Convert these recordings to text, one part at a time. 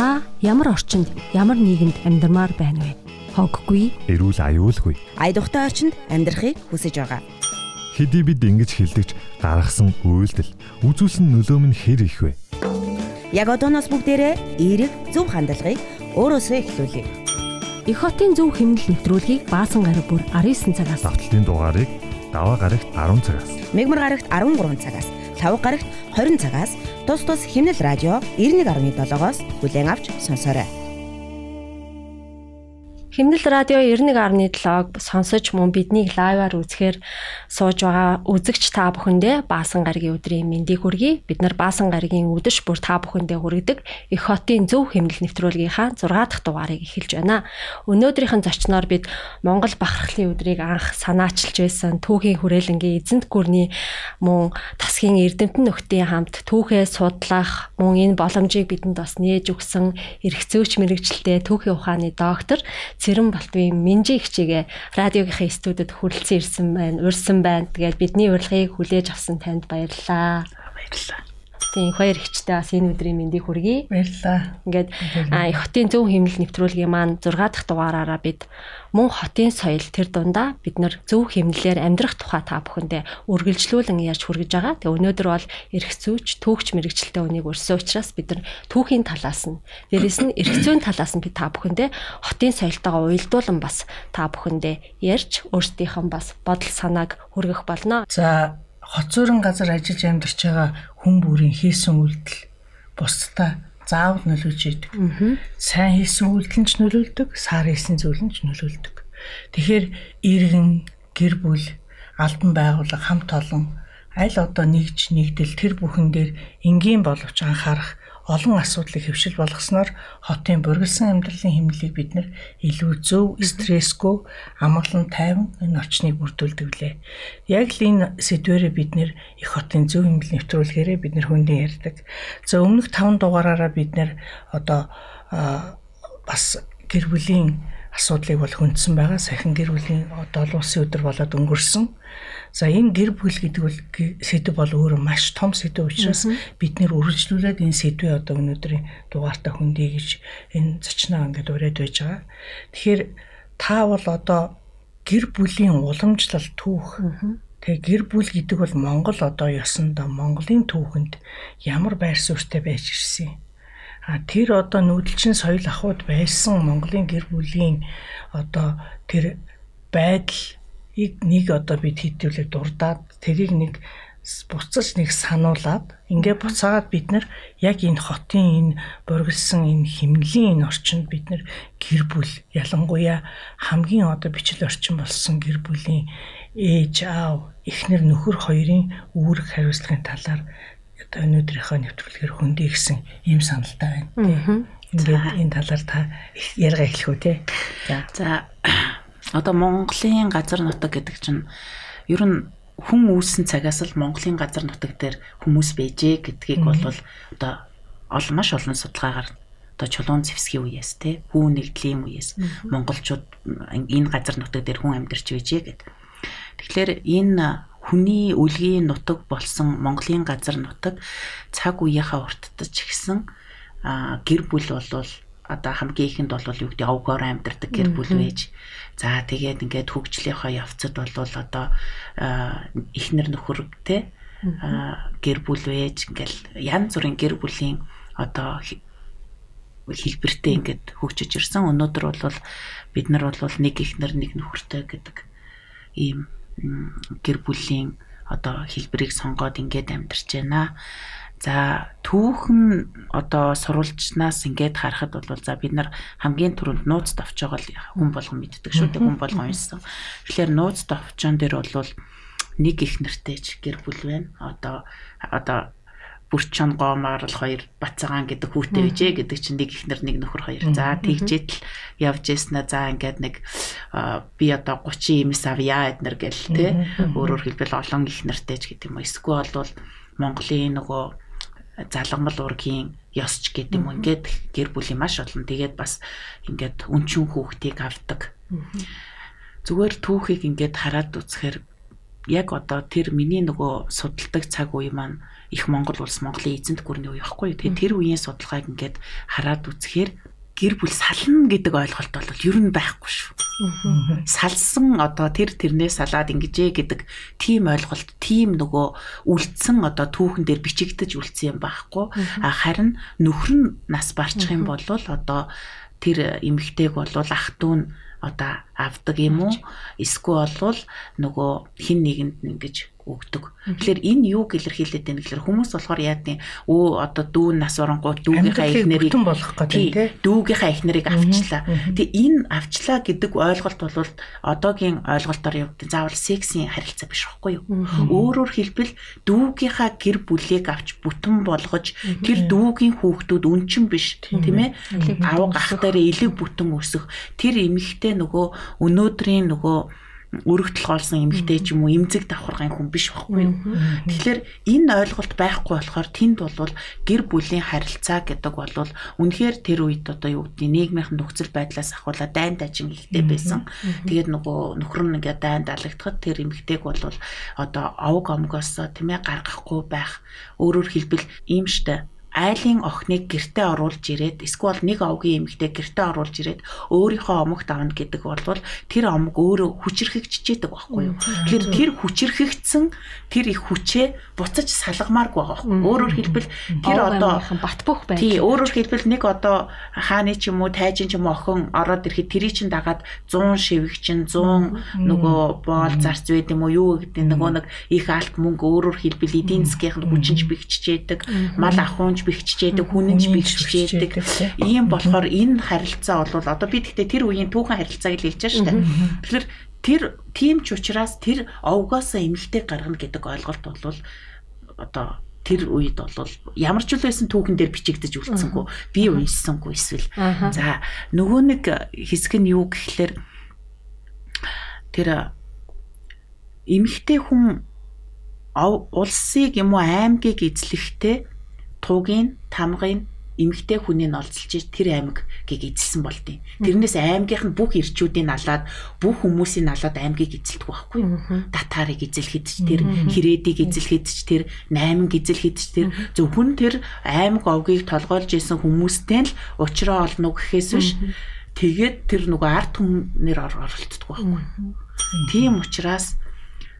Та ямар орчинд, ямар нийгэмд амьдармаар байна вэ? Хоггүй, эрүүл аюулгүй. Айдухтай орчинд амьдрахыг хүсэж байгаа. Хэдий бид ингэж хилдэгч гаргасан үйлдэл үзүүлсэн нөлөө нь хэр их вэ? Яг одооноос бүгдээрээ эерэг зөв хандлагыг өөрөөсөө эхлүүлье. Их хотын зөв хэмнэл нэвтрүүлгийг баасан гараг бүр 19 цагаас Давталтын дугаарыг даваа гарагт 10 цагаас. Мегмар гарагт 13 цагаас, лав гарагт 20 цагаас тус тус химнэл радио 91.7-оос бүлээн авч сонсоорой. Химнэл радио 91.7-ог сонсож мөн биднийг лайваар үзэхээр сууж байгаа үзэгч та бүхэндээ Баасан гарагийн өдрийн мэндийг хүргэе. Бид нар Баасан гарагийн өдөш бүр та бүхэндээ хүргэдэг их хотын зөв химнэл нэвтрүүлгийнхаа 6 дахь дугаарыг эхэлж байна. Өнөөдрийнхэн зочноор бид Монгол бахархлын өдрийг анх санаачилж байсан түүхийн хүрээлэнгийн эзэнт гүрний мөн тасгийн эрдэмтэн нөхдийн хамт түүхээ судлах мөн энэ боломжийг бидэнд бас нээж өгсөн эргцөөч мэрэгчлээ түүхийн ухааны доктор Цэрэн Балтвын Минжи хичээгээ радиогийнхаа студид хүрэлцэн ирсэн байна, урьсан байна. Тэгээд бидний урилгыг хүлээж авсан танд баярлалаа. Баярлалаа. Тийм хоёр ихчтэй бас энэ өдрийн мэндийг хүргэе. Баярлалаа. Ингээд их хотын зөв хэмнэл нэвтрүүлгийн маань 6 дахь дугаараараа бид мөн хотын соёл тэр дундаа бид нар зөв хэмнэлээр амьдрах тухай та бүхэндээ үргэлжлүүлэн ярьж хүргэж байгаа. Тэгээ өнөөдөр бол эрх зүйч, түүхч мэрэгчлээ үнийг өрсөн учраас бид нар түүхийн талаас нь дээрэс нь эрх зүйн талаас нь би та бүхэндээ хотын соёлтойгоо уялдуулан бас та бүхэндээ ярьж өөрсдийнхэн бас бодол санааг хүргэх болно. За хоцорон газар ажиллаж амьдарч байгаа хүн бүрийн хийсэн үйлдэл бусдаа заавал нөлөөлж идэг. Сайн хийсэн үйлдэл нь ч нөлөөлдөг, сар хийсэн зүйл нь ч нөлөөлдөг. Тэгэхээр иргэн, гэр бүл, албан байгууллага хамт олон аль одоо нэгж нэгдэл тэр бүхэн дээр энгийн боловч анхаарах олон асуудлыг хөвшил болгосноор хотын бургалсан амьдралын хэмнэлийг бид нэр илүү зөв стрессгүй амгалан тайван энэ орчныг бүрдүүлдэг лээ. Яг л энэ сэдвэрээ бид нэр их хотын зөв хэмнэл нэвтрүүлгээрээ бид нэр хүндэн ярьдаг. За өмнөх 5 дугаараараа бид нэр одоо бас гэр бүлийн асуудлыг бол хүндсэн байгаа. Сахин гэр бүлийн одоо олон улсын өдөр болоод өнгөрсөн. За энэ гэр бүл гэдэг бол сэдв бол өөрөө маш том сэдв учраас бид нэр үргэлжлүүлээд энэ сэдвээ одоо өнөөдрийн дугаартаа хүндий гэж энэ зочноо ингээд ураад байж байгаа. Тэгэхээр та бол одоо гэр бүлийн уламжлал түүх Тэгээ гэр бүл гэдэг бол Монгол одоо ёсондоо Монголын түүхэнд ямар байр суурьтай байж ирсэн юм. Тэр одоо нүүдэлчин соёл ахуйд байсан Монголын гэр бүлийн одоо тэр байдал нэг одоо бид хэдүүлээ дурдаад тэрийг нэг буцаж нэг сануулад ингээ буцаагаад бид нар яг энэ хотын энэ бургалсан энэ химнэлийн энэ орчинд бид нар гэр бүл ялангуяа хамгийн одоо бичил орчин болсон гэр бүлийн ээж аав эхнэр нөхөр хоёрын үүрэг хариуцлагын талаар одоо өнөөдрийнхөө нэвтрүүлгээр хөндий гисэн ийм саналтай байна. Ингээд энэ талаар та яриага эхлэх үү те. За. За одоо Монголын газар нутаг гэдэг чинь ер нь хүн үүссэн цагаас л Монголын газар нутаг дээр хүмүүс байжээ гэдгийг бол одоо олон маш олон судалгаагаар одоо чулуун зэвсгийн үеэс те хүн нэгдлийн үеэс монголчууд энэ газар нутаг дээр хүн амьдарч байжээ гэд. Тэгэхээр энэ хүний үлгийн нутаг болсон Монголын газар нутаг цаг үеийнхаа урттаж гисэн гэр бүл болвол одоо хамгийн ихэнд бол юу гэдэг овгоор амьдардаг гэр бүл байж. За тэгээд ингээд хөгжлийнхаа явцад бол одоо эхнэр нөхөр те гэр бүл байж ингээл янз бүрийн гэр бүлийн одоо хэлбэртэй ингээд хөгжиж ирсэн. Өнөөдөр бол бид нар бол нэг эхнэр нэг нөхөртэй гэдэг ийм гэр бүлийн одоо хэлбэрийг сонгоод ингээд амьдарч байна. За түүхэн одоо сурвалжнаас ингээд харахад бол за бид нар хамгийн түрүүнд нууц товч байгаа хүн болгон мэддэг шүү дээ хүн болгон унсан. Тэгэхээр нууц товчон дээр бол нэг их нэртэйч гэр бүл байна. Одоо одоо бүрчон гоомаар л хоёр бацаагаан гэдэг хүүтэй байжээ гэдэг чинь нэг ихнэр нэг нөхөр хоёр. За тэгжээд л явж яснаа. За ингээд нэг би одоо 30 имэс авъя эднэр гэл те өөрөөр хэлбэл олон ихнэртэй ч гэдэг юм. Эсвэл бол Монголын нөгөө залгамал ургийн ёсч гэдэг юм ингээд гэр бүлийн маш олон. Тэгээд бас ингээд өнчүн хүүхдийг авдаг. Зүгээр түүхийг ингээд хараад үзэхээр яг одоо тэр миний нөгөө судалдаг цаг үе маань их Монгол улс Монголын эзэнт гүрний үе байхгүй. Тэгээ тэр үеийн судалгааг ингээд хараад үзэхээр гэр бүл сална гэдэг ойлголт бол ер нь байхгүй шүү. Салсан одоо тэр тэрнээс салаад ингэжээ гэдэг тийм ойлголт, тийм нөгөө үлдсэн одоо түүхэн дээр бичигдэж үлдсэн юм байхгүй. Харин нөхөр нь нас барчих юм бол одоо тэр эмэгтэйг бол ах トゥ н одоо авдаг юм уу? Эсвэл бол нөгөө хин нэгэнд ингэж өгдөг. Тэгэхээр энэ юу илэрхийлээд байна гэхээр хүмүүс болохоор яадیں۔ Өө одоо дүү нас оронгууд дүүгийнхаа эхнэрийг болох гэдэг тийм дүүгийнхаа эхнэрийг авчлаа. Тэгээ энэ авчлаа гэдэг ойлголт бол одоогийн ойлголтоор явдаг заавал сексийн харилцаа биш байхгүй юу? Өөрөөр хэлбэл дүүгийнхаа гэр бүлийг авч бүтэн болгож тэр дүүгийн хүүхдүүд үнчин биш тийм ээ? Авга ах дээр элэг бүтэн өсөх тэр эмэгтэй нөгөө өнөөдрийн нөгөө өргөдөл хоолсон эмэгтэй ч юм уу эмзэг давхаргын хүн биш байхгүй юу. Тэгэхээр энэ ойлголт байхгүй болохоор тэнд бол гэр бүлийн харилцаа гэдэг бол үнэхээр тэр үед одоо юу гэдэг нийгмийн нөхцөл байдлаас ахуулаад дайн дажин ихтэй байсан. Тэгээд нөгөө нөхөр нь ингээд дайнд алагдахад тэр эмэгтэйг бол одоо овг омгоос тийм ээ гаргахгүй байх. Өөрөөр хэлбэл ийм штэ айлын охиныг гэртээ оруулж ирээд эсвэл нэг овгийн эмэгтэй гэртээ оруулж ирээд өөрийнхөө омогт авна гэдэг бол тэр омог өөрөө хүчрхэгчжээдэг байхгүй юу. Тэгэхээр тэр хүчрхэгдсэн тэр их хүчээ буцаж салгамааргүй байгаа байхгүй. Өөрөөр хэлбэл тэр одоо бат бөх байх. Тий, өөрөөр хэлбэл нэг одоо хааны ч юм уу тайжин ч юм уу охин ороод ирэхэд тэрий чин дагаад 100 шивэг чин 100 нөгөө боол зарц байд юм уу юу гэдэг нөгөө нэг их алт мөнгө өөрөөр хэлбэл эдийн засгийн хүчинч бэхжижээдэг мал ахуйн гэж бэхжижээдэг, хүнэнж бэхжижээдэг. Ийм болохоор энэ харилцаа бол одоо би тэгтээ тэр үеийн түүхэн харилцааг л хэлж байгаа шүү дээ. Тэгэхээр тэр тийм ч учраас тэр овгоосоо эмгтэй гаргана гэдэг ойлголт бол одоо тэр үед бол ямар ч үл байсан түүхэн дээр бичигдэж үлдсэнгүй би уншсангүй эсвэл. За нөгөө нэг хэсэг нь юу гэхлээр тэр эмэгтэй хүн улсыг юм уу аймгийг эзлэхдээ туугийн, тамгын эмгтэй хүнийг олзолж тэр аймгийг эзэлсэн болдیں۔ Тэрнээс аймгийнх нь бүх ирчүүдийг алаад бүх хүмүүсийг алаад аймгийг эзэлдэг байхгүй юу? Татарыг эзэлхэд ч тэр хэрээдийг эзэлхэд ч тэр найманг эзэлхэд ч тэр зөвхөн тэр аймаг овгийг толгойлж исэн хүмүүстэй л уучраа олно гэхээс биш. Тэгээд тэр нөгөө арт хүмүүнээр оролцдог байхгүй юу? Тийм учраас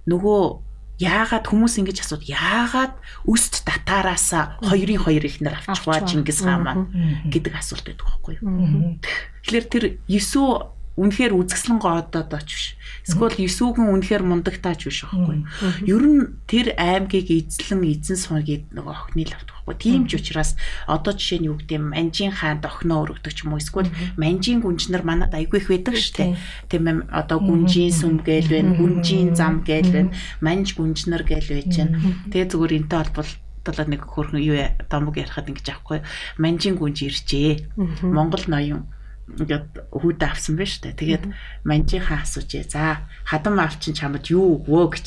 нөгөө яагаад хүмүүс ингэж асууд? Яагаад өст татаараасаа хоёрын хоёр ихнэр авчихваа Чингис хаан маань гэдэг асуулт байдаг байхгүй юу. Тэгэхээр тэр Есүс үнэхээр үзэсгэлэн гоодод очив. Эсвэл Есүгэн үнэхээр мундагтаач биш байхгүй. Ер нь тэр аймгийг эзлэн эзэн сунгийг нөгөө охины л авдаг байхгүй. Тийм ч учраас одоо жишээ нь юу гэдэг юм Манжин хаанд охиноо өргөдөг ч юм уу? Эсвэл Манжин гүнжнэр манад айгүй их байдаг шүү дээ. Тийм ээ одоо гүнжийн сүм гээл байна, гүнжийн зам гээл байна, манж гүнжнэр гээл байж байна. Тэгээ зүгээр энтэй холбол талаар нэг хөрхөн юу домог ярихад ингэж аахгүй манжин гүнж иржээ. Монгол ноён ингээд хүүдэ авсан байна шүү дээ. Тэгээд манжийнхаа асуужээ. За хадам аав чинь чамд юу өгвөө гэж.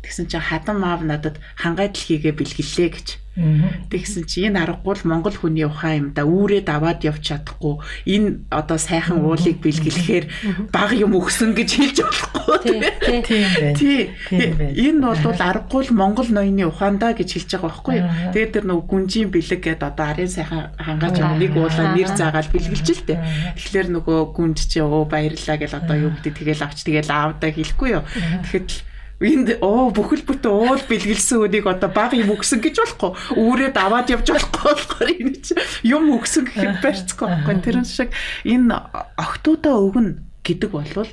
Тэгсэн чинь хадам аав надад хангай дэлхийгээ бэлгэллээ гэж. Тэгсэн чи энэ аргагүй л Монгол хүний ухаан юм да. Үүрээ даваад явж чадахгүй. Энэ одоо сайхан уулыг бэлгэлэхээр баг юм өгсөн гэж хэлж болохгүй. Тийм байна. Тий. Энэ бол аргагүй л Монгол ноёны ухаан да гэж хэлж байгаа байхгүй юу? Тэгээд тэр нөгөө гүнжийн бэлэг гэдэг одоо арын сайхан хангаач нэг уулаа нэр заагаал бэлгэлж л тээ. Тэгэхээр нөгөө гүнж чи оо баярлаа гэл одоо юу гэдэг тэгэл авч тэгэл аавдаа хэлэхгүй юу. Тэгэхэд энд оо бүхэл бүтэн уул бэлгэлсэн үнийг одоо баг юм өгсөн гэж болохгүй. Үүрээ даваад явж болохгүй болохоор энэ чи юм өгсөн гэхэд барьцгүй байхгүй. Тэр шиг энэ октоудаа өгнө гэдэг болвол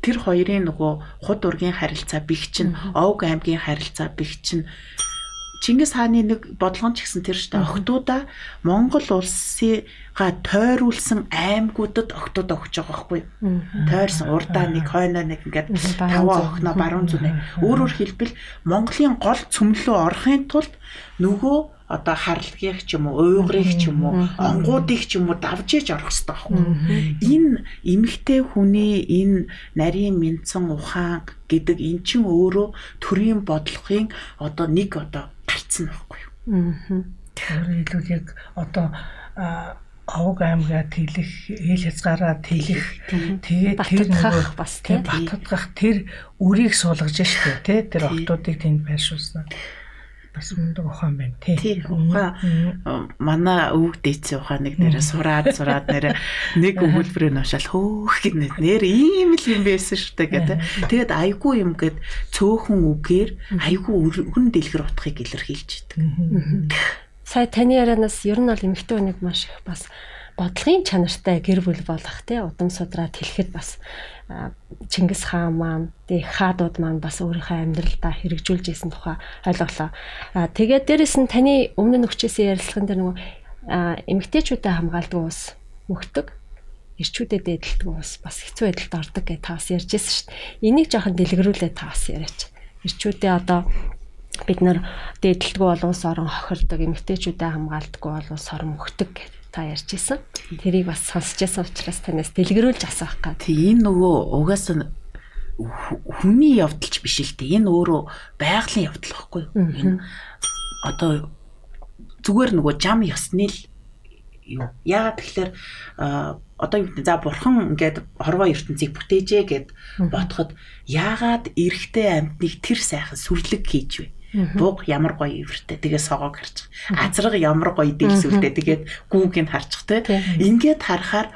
тэр хоёрын нөгөө худ ургийн харилцаа бихчин овг аймгийн харилцаа бихчин Чингис хааны нэг бодлогон ч гэсэн тэр штэ охтуудаа Монгол улсыга тойруулсан аймагуудад охтууд өгч байгаа байхгүй. Юу? Тойрсон урдаа нэг хойноо нэг ингээд таван охноо баруун зүнэ. Өөрөөр хэлбэл Монголын гол цөмлөө орохын тулд нөгөө одоо харлагыг ч юм уу, уйгрыг ч юм уу, онгуудыг ч юм уу давж ээж орох хэрэгтэй байхгүй. Энэ эмгтэй хүний энэ нарийн мэдсэн ухаан гэдэг эн чин өөрөө төрийн бодлогын одоо нэг одоо гарцсан байхгүй юу. Аа. Тэр илүү яг одоо авг аймгаа тэлэх, eel хязгаараа тэлэх тэгээд тэр нөгөө бас тийм батгах тэр үрийг суулгаж штэ тий тэр октоодыг тэнд байршуулсан. Бас мундаг ухаан байна тий. Тий, ухаан. Манай өвөг дээдсийн ухаан нэг нэрээ сураад сураад нэрээ нэг өгүүлбэрээ нушаал хөөх гинэ нэр ийм л юм байсан шүү дээ гэдэг. Тэгээд айгүй юм гээд цөөхөн үгээр айгүй өргөн дэлгэр утгыг илэрхийлж идэг. Сая таны ярианаас ер нь бол эмэгтэй хүнийг маш их бас бодлогын чанартай гэр бүл болох тий удам судраад хэлэхэд бас Чингис хаан маань тий хаадууд маань бас өөрийнхөө амьдралдаа хэрэгжүүлж исэн тухай ойлголоо. Тэгээд дээрэс нь таны өмнө өгчээсээ ярилцлаган дээр нөгөө эмгтээчүүдэд хамгаалдаг ус мөхдөг ирчүүдэд дээдэлдэг ус бас хэцүү байдалд ордог гэж таас ярьж байсан шүү дээ. Энийг жоохон дэлгэрүүлээ таас яриач. Ирчүүдээ одоо бид нар дээдэлтгүй болоос орон хохирдог эмгтээчүүдэд хамгаалдаггүй болоос орон мөхдөг гэж та ярьж исэн. Тэрийг бас сонсч байсан учраас танаас дэлгэрүүлж асуух гад. Тий энэ нөгөө угаасаа хүний явдалч биш л дээ. Энэ өөрөө байгалийн явдал байхгүй юу? Энэ одоо зүгээр нөгөө жам ёсны л юу. Яагаад тэгэхээр одоо за бурхан ингээд хорвоо ертөнцийг бүтээжээ гэд бодоход яагаад эрэгтэй амьтныг тэр сайхан сүрлэг хийж вэ? Бууг ямар гоё ивэртэй. Тэгээ согоог харчих. Азраг ямар гоё дэлсүүлтэй. Тэгээд гүүгийг харчих те. Ингээд харахаар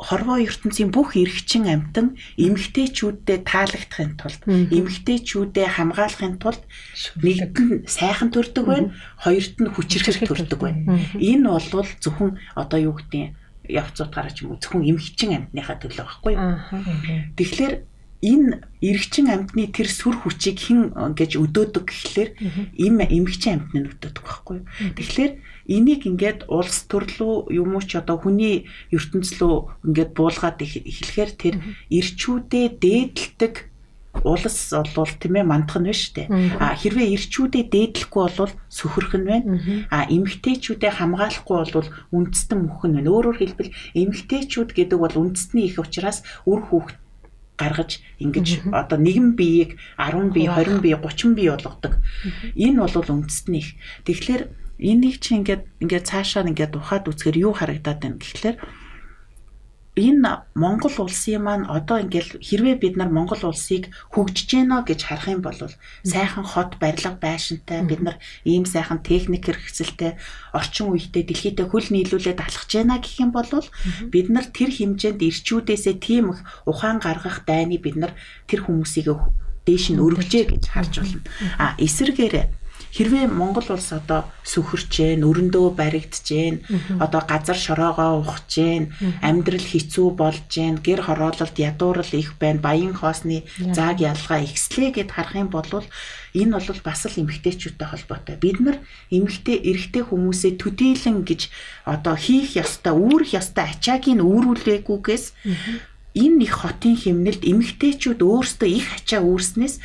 хорвоо ертөнцийн бүх эргчин амтан эмгтээчүүдэд таалагдахын тулд эмгтээчүүдэд хамгаалахын тулд нэгд нь сайхан төрдөг байна хоёрт нь хүчрхэг төрдөг байна. энэ бол зөвхөн одоо юу гэдэг явц утгаараа ч юм уу зөвхөн эмгчин амтныхаа төлөө байхгүй юу? Тэгэхээр энэ эргчин амьтны тэр сүр хүчийг хэн гэж өдөөдөг гэхлээр им эмгчин амьтны өдөөдөг байхгүй юу. Тэгэхээр энийг ингээд улс төрлөө юм уу ч одоо хүний ертөнцлөө ингээд буулгаад эхлэхээр тэр эрчүүдээ дээдэлдэг улс болвол тийм ээ мандах нь биш үү? А хэрвээ эрчүүдээ дээдлэхгүй болвол сөхөрх нь байна. А эмгтээчүүдээ хамгаалахгүй болвол үндэстэн мөх нь байна. Өөрөөр хэлбэл эмгтээчүүд гэдэг бол үндэстний их учраас үр хүүхд гаргаж ингэж одоо нэгэн биеийг 10 бие, 20 бие, 30 бие болгодог. Энэ бол үндэстний их. Тэгэхээр энийг чи ингээд ингээд цаашаа ингээд ухаад үзэхээр юу харагдаад байна гэхлээр энэ Монгол улсын маань одоо ингээл хэрвээ бид нар Монгол улсыг хөгжиж гэнэ гэж харах юм бол сайхан хот барилга байшинтай бид нар ийм сайхан техник хэрэгцэлтэй орчин үеийнхтэй дэлхийдээ хөл нийлүүлээд алхаж гэнэ гэх юм бол бид нар тэр хэмжээнд ирчүүдээсээ тийм их ухаан гаргах дайны бид нар тэр хүмүүсийг дээш нь өргөжээ гэж харж байна. А эсэргээрээ хэрвээ Монгол улс одоо сүхэрч जैन, өрөндөө баригдж जैन, одоо газар шороогоо ухаж जैन, амьдрал хэцүү болж जैन, гэр хороололд ядуурл их байна, баян хоосны зааг ялгаа ихслээ гэд харах юм бол энэ бол бас л эмгтээчүүдтэй холбоотой. Бид нар эмгтээ эрэгтэй хүмүүсээ төдийлөн гэж одоо хийх ёстой, үүрэх ёстой ачааг нь үүрүүлээгүйгээс энэ их хотын химнэлд эмгтээчүүд өөрсдөө их ачаа үүрснээс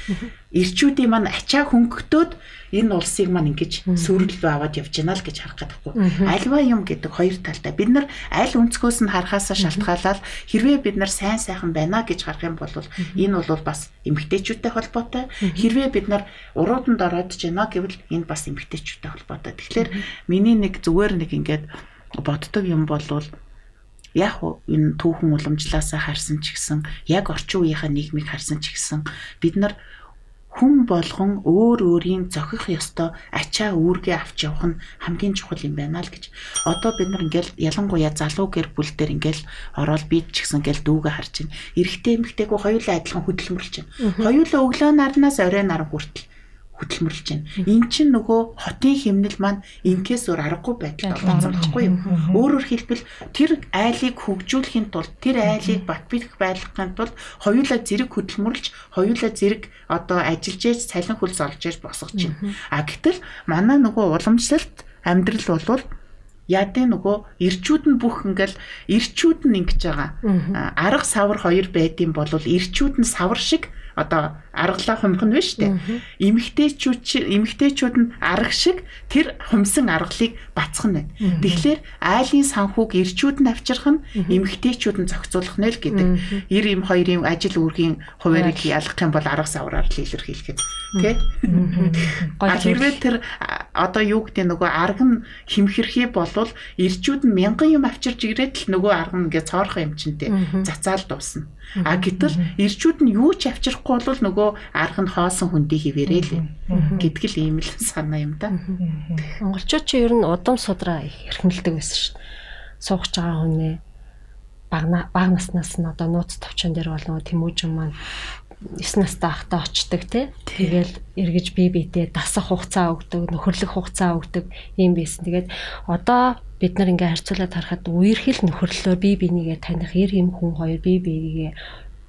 ирчүүдийн маань ачаа хөнгөтөөд энэ улсыг маань ингэж сүрэл аваад явж байна л гэж харах гэдэггүй. Альва юм гэдэг хоёр талтай. Бид нар аль өнцгөөс нь харахаас шалтгаалаад хэрвээ бид нар сайн сайхан байна гэж харах юм бол энэ бол бас эмгтээчүүдтэй холбоотой. Хэрвээ бид нар урууданд ороод байна гэвэл энэ бас эмгтээчүүдтэй холбоотой. Тэгэхээр миний нэг зүгээр нэг ингэж боддог юм бол яг энэ түүхэн уламжлаасаа харсан ч гэсэн яг орчин үеийнхаа нийгмийг харсан ч гэсэн бид нар хүн болгон өөр өөрийн зохих ёстой ачаа үүргээ авч явах нь хамгийн чухал юм байна л гэж. Одоо бид нар ингээл ялангуяа залуу гэр бүл дээр ингээл ороод бид ч гэсэн ингээл дүүгээ харж байна. Эрэгтэй эмэгтэйгөө хоёулаа адилхан хөдөлмөрлж байна. Хоёулаа өглөө нарнаас орой нар хүртэл хөдөлмөрлж байна. Эн чинь нөгөө хотын хэмнэл маань инкээс өөр аргагүй байдал болсон байхгүй юу? Өөрөөр хэлбэл тэр айлыг хөгжүүлэхийн тулд тэр айлыг бат бих байлгахын тулд хоёулаа зэрэг хөдөлмөрлж, хоёулаа зэрэг одоо ажиллаж яаж цалин хөлс олж яаж босгож байна. А гэтэл манай нөгөө уламжлалт амьдрал болвол яадын нөгөө ирчүүд нь бүх ингээл ирчүүд нь ингэж байгаа. Арга савар хоёр байдсан бол ирчүүд нь савар шиг одоо аргалаа хумх нь биш үү? Эмэгтэйчүүд эмэгтэйчүүд нь арга шиг тэр хумсан аргалыг бацах нь байна. Тэгэхээр айлын санхүүг ирчүүд нь авчрах нь эмэгтэйчүүд нь зохицуулах нь л гэдэг. Ир им хоёрын ажил үүргийн хуваарийг ялгах юм бол арга савраар л илэрхийлэхэд тий. А хэрвээ тэр одоо юу гэдэг нөгөө арга нь химхэрхий болвол ирчүүд нь мянган юм авчирч ирээд л нөгөө арга ингээд цоорхоо юм чинтэй цацаал дуусна. А гэтэл ирчүүд нь юу ч авчрах болохгүй бол нөгөө арга нь хоосон хүндий хിവэрээ л. Гэдг л ийм л санаа юм да. Монголчууд чи ер нь удам судраа их эрхэмлдэг байсан шүү дээ. Суугч байгаа хүнээ баг баг наснаас нь одоо нууц товчон дээр бол нөгөө тэмүүжин маань 9 настай ахтаа очдөг тий. Тэгэл эргэж бие биедээ дасах хугацаа өгдөг, нөхөрлөх хугацаа өгдөг юм байсан. Тэгээд одоо бид нар ингээ харьцуулаад харахад үерхэл нөхөрлөлөөр бие бинийгээ таних эр юм хүн хоёр бие биегээ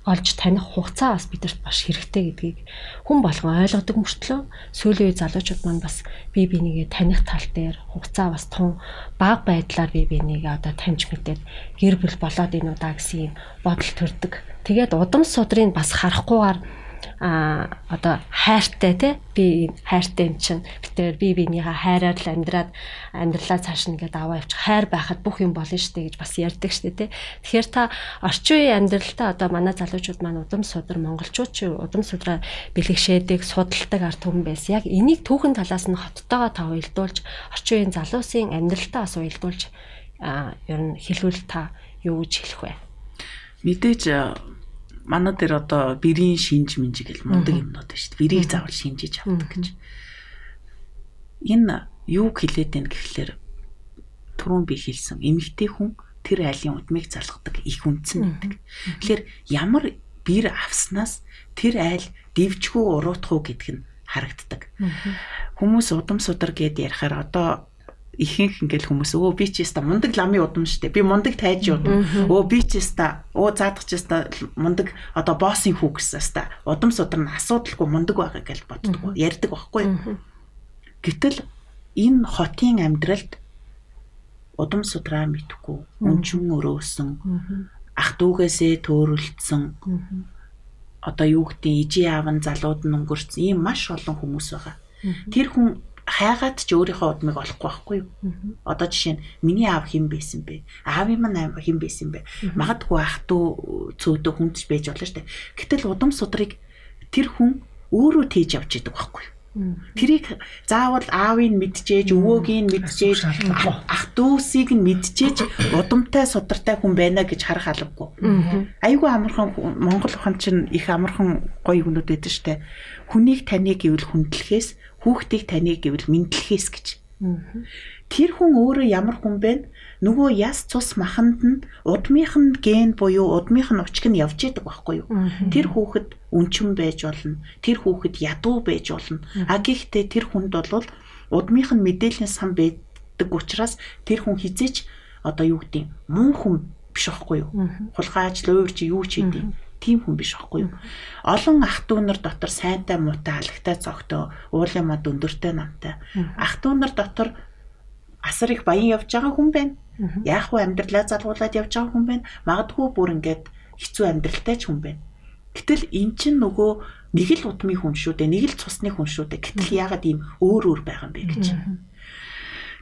олж таних хугацаа бас бидэрт баш хэрэгтэй гэдгийг хүн болгон ойлгодог мөртлөө сүүлийн үе залуучууд маань бас бие бинийгээ таних тал дээр хугацаа бас тун бага байдлаар бие бинийгээ одоо таньж мэдээд гэр бүл болоод ийн удаа гэсэн юм бодол төрдөг. Тэгээд удам судрыг бас харахгүйгээр а одоо хайртай те би хайртай юм чинь. Битээр би бинийхээ хайраар л амьдраад амьдралаа цааш нэгэд аваа явчих. Хайр байхад бүх юм болно штэ гэж бас ярьдаг штэ те. Тэгэхээр та орчин үеийн амьдралтаа одоо манай залуучууд маань удам судар монголчууд ч удам судраа бэлгшээдэг судалдаг арт түмэн байсан. Яг энийг түүхэн талаас нь хоттойгоо та уялдуулж орчин үеийн залуусын амьдралтаа бас уялдуулж а ер нь хэлвэл та юу гэж хэлэх вэ? Мэдээж манай дээр одоо бэрийн шинж минж гэл мундаг юмнууд байна шүү дээ. Бэрийг заавал шинжиж авдаг гэж. Энэ юу хэлээд байна гэхлээр түрүүн би хэлсэн эмэгтэй хүн тэр айлын удмыг залгадаг их үнцэн байдаг. Тэгэхээр ямар бэр авснаас тэр айл дивжгүй уруутах уу гэдг нь харагддаг. Хүмүүс удам судар гэд ярихаар одоо ихэнх ингээл хүмүүс өө би ч яста мундаг ламын удам штэ. Би мундаг тайж удам. Өө би ч яста өө заадах ч яста мундаг одоо боссын хүү гэсэн яста. Удам судар нь асуудалгүй мундаг байгаа гэж боддог ярьдаг байхгүй гэтэл энэ хотын амьдралд удам судраа мэдхгүй өнчүн өрөөсөн ах дүүгээсээ төөрөлдсөн. Одоо юу гэдэг ижи аав нь залууд нь өнгөрцөн ийм маш олон хүмүүс байгаа. Тэр хүн хайгаад ч өөрийнхөө удмыг олохгүй байхгүй юу. Одоо жишээ нь миний аав хэн байсан бэ? Аавын маань аав хэн байсан бэ? Магадгүй ах トゥ цөөдөө хүндж байж болно шүү дээ. Гэтэл удам судрыг тэр хүн өөрөө тээж явж идэг байхгүй юу. Тэрийг заавал аавыг мэдчихээж, өвөөгийг мэдчихээж, ах дүүсийг нь мэдчихээж удамтай судартай хүн байна гэж харах албагүй. Айгүй амархан Монгол ухаан чинь их амархан гоё юмнууд байдаг штэ. Хүнийг таних гэвэл хүндлэхээс хүүхдийг таних гэвэл мэдлэхээс гэж. Тэр хүн өөрөө ямар хүн бэ? Нөгөө яс цус маханд нь удмынх нь ген буюу удмынх нь учг нь явж идэг байхгүй юу? Тэр хүүхэд үнчэн байж болно. Тэр хүүхэд ядуу байж болно. А гэхдээ тэр хүнд бол удмынх нь мэдээллийн сан байдаг учраас тэр хүн хизээч одоо юу гэдэг мөн хүн биш байхгүй юу? Хулгайч, луурч юу ч хийдэг тийм хүн биш байхгүй юу. Олон ах дүү нар дотор сайнтай муутай алагтай цогтой, уулын мод өндөртэй намтай. Ах дүү нар дотор асар их баян явж байгаа хүн байна. Яах вэ амьдралаа залгуулад явж байгаа хүн байна. Магадгүй бүр ингээд хэцүү амьдралтай ч хүн байна. Гэтэл эн чинь нөгөө нэг л удмын хүн шүү дээ. Нэг л цусны хүн шүү дээ. Гэтэл яагаад ийм өөр өөр байгаа юм бэ гэж.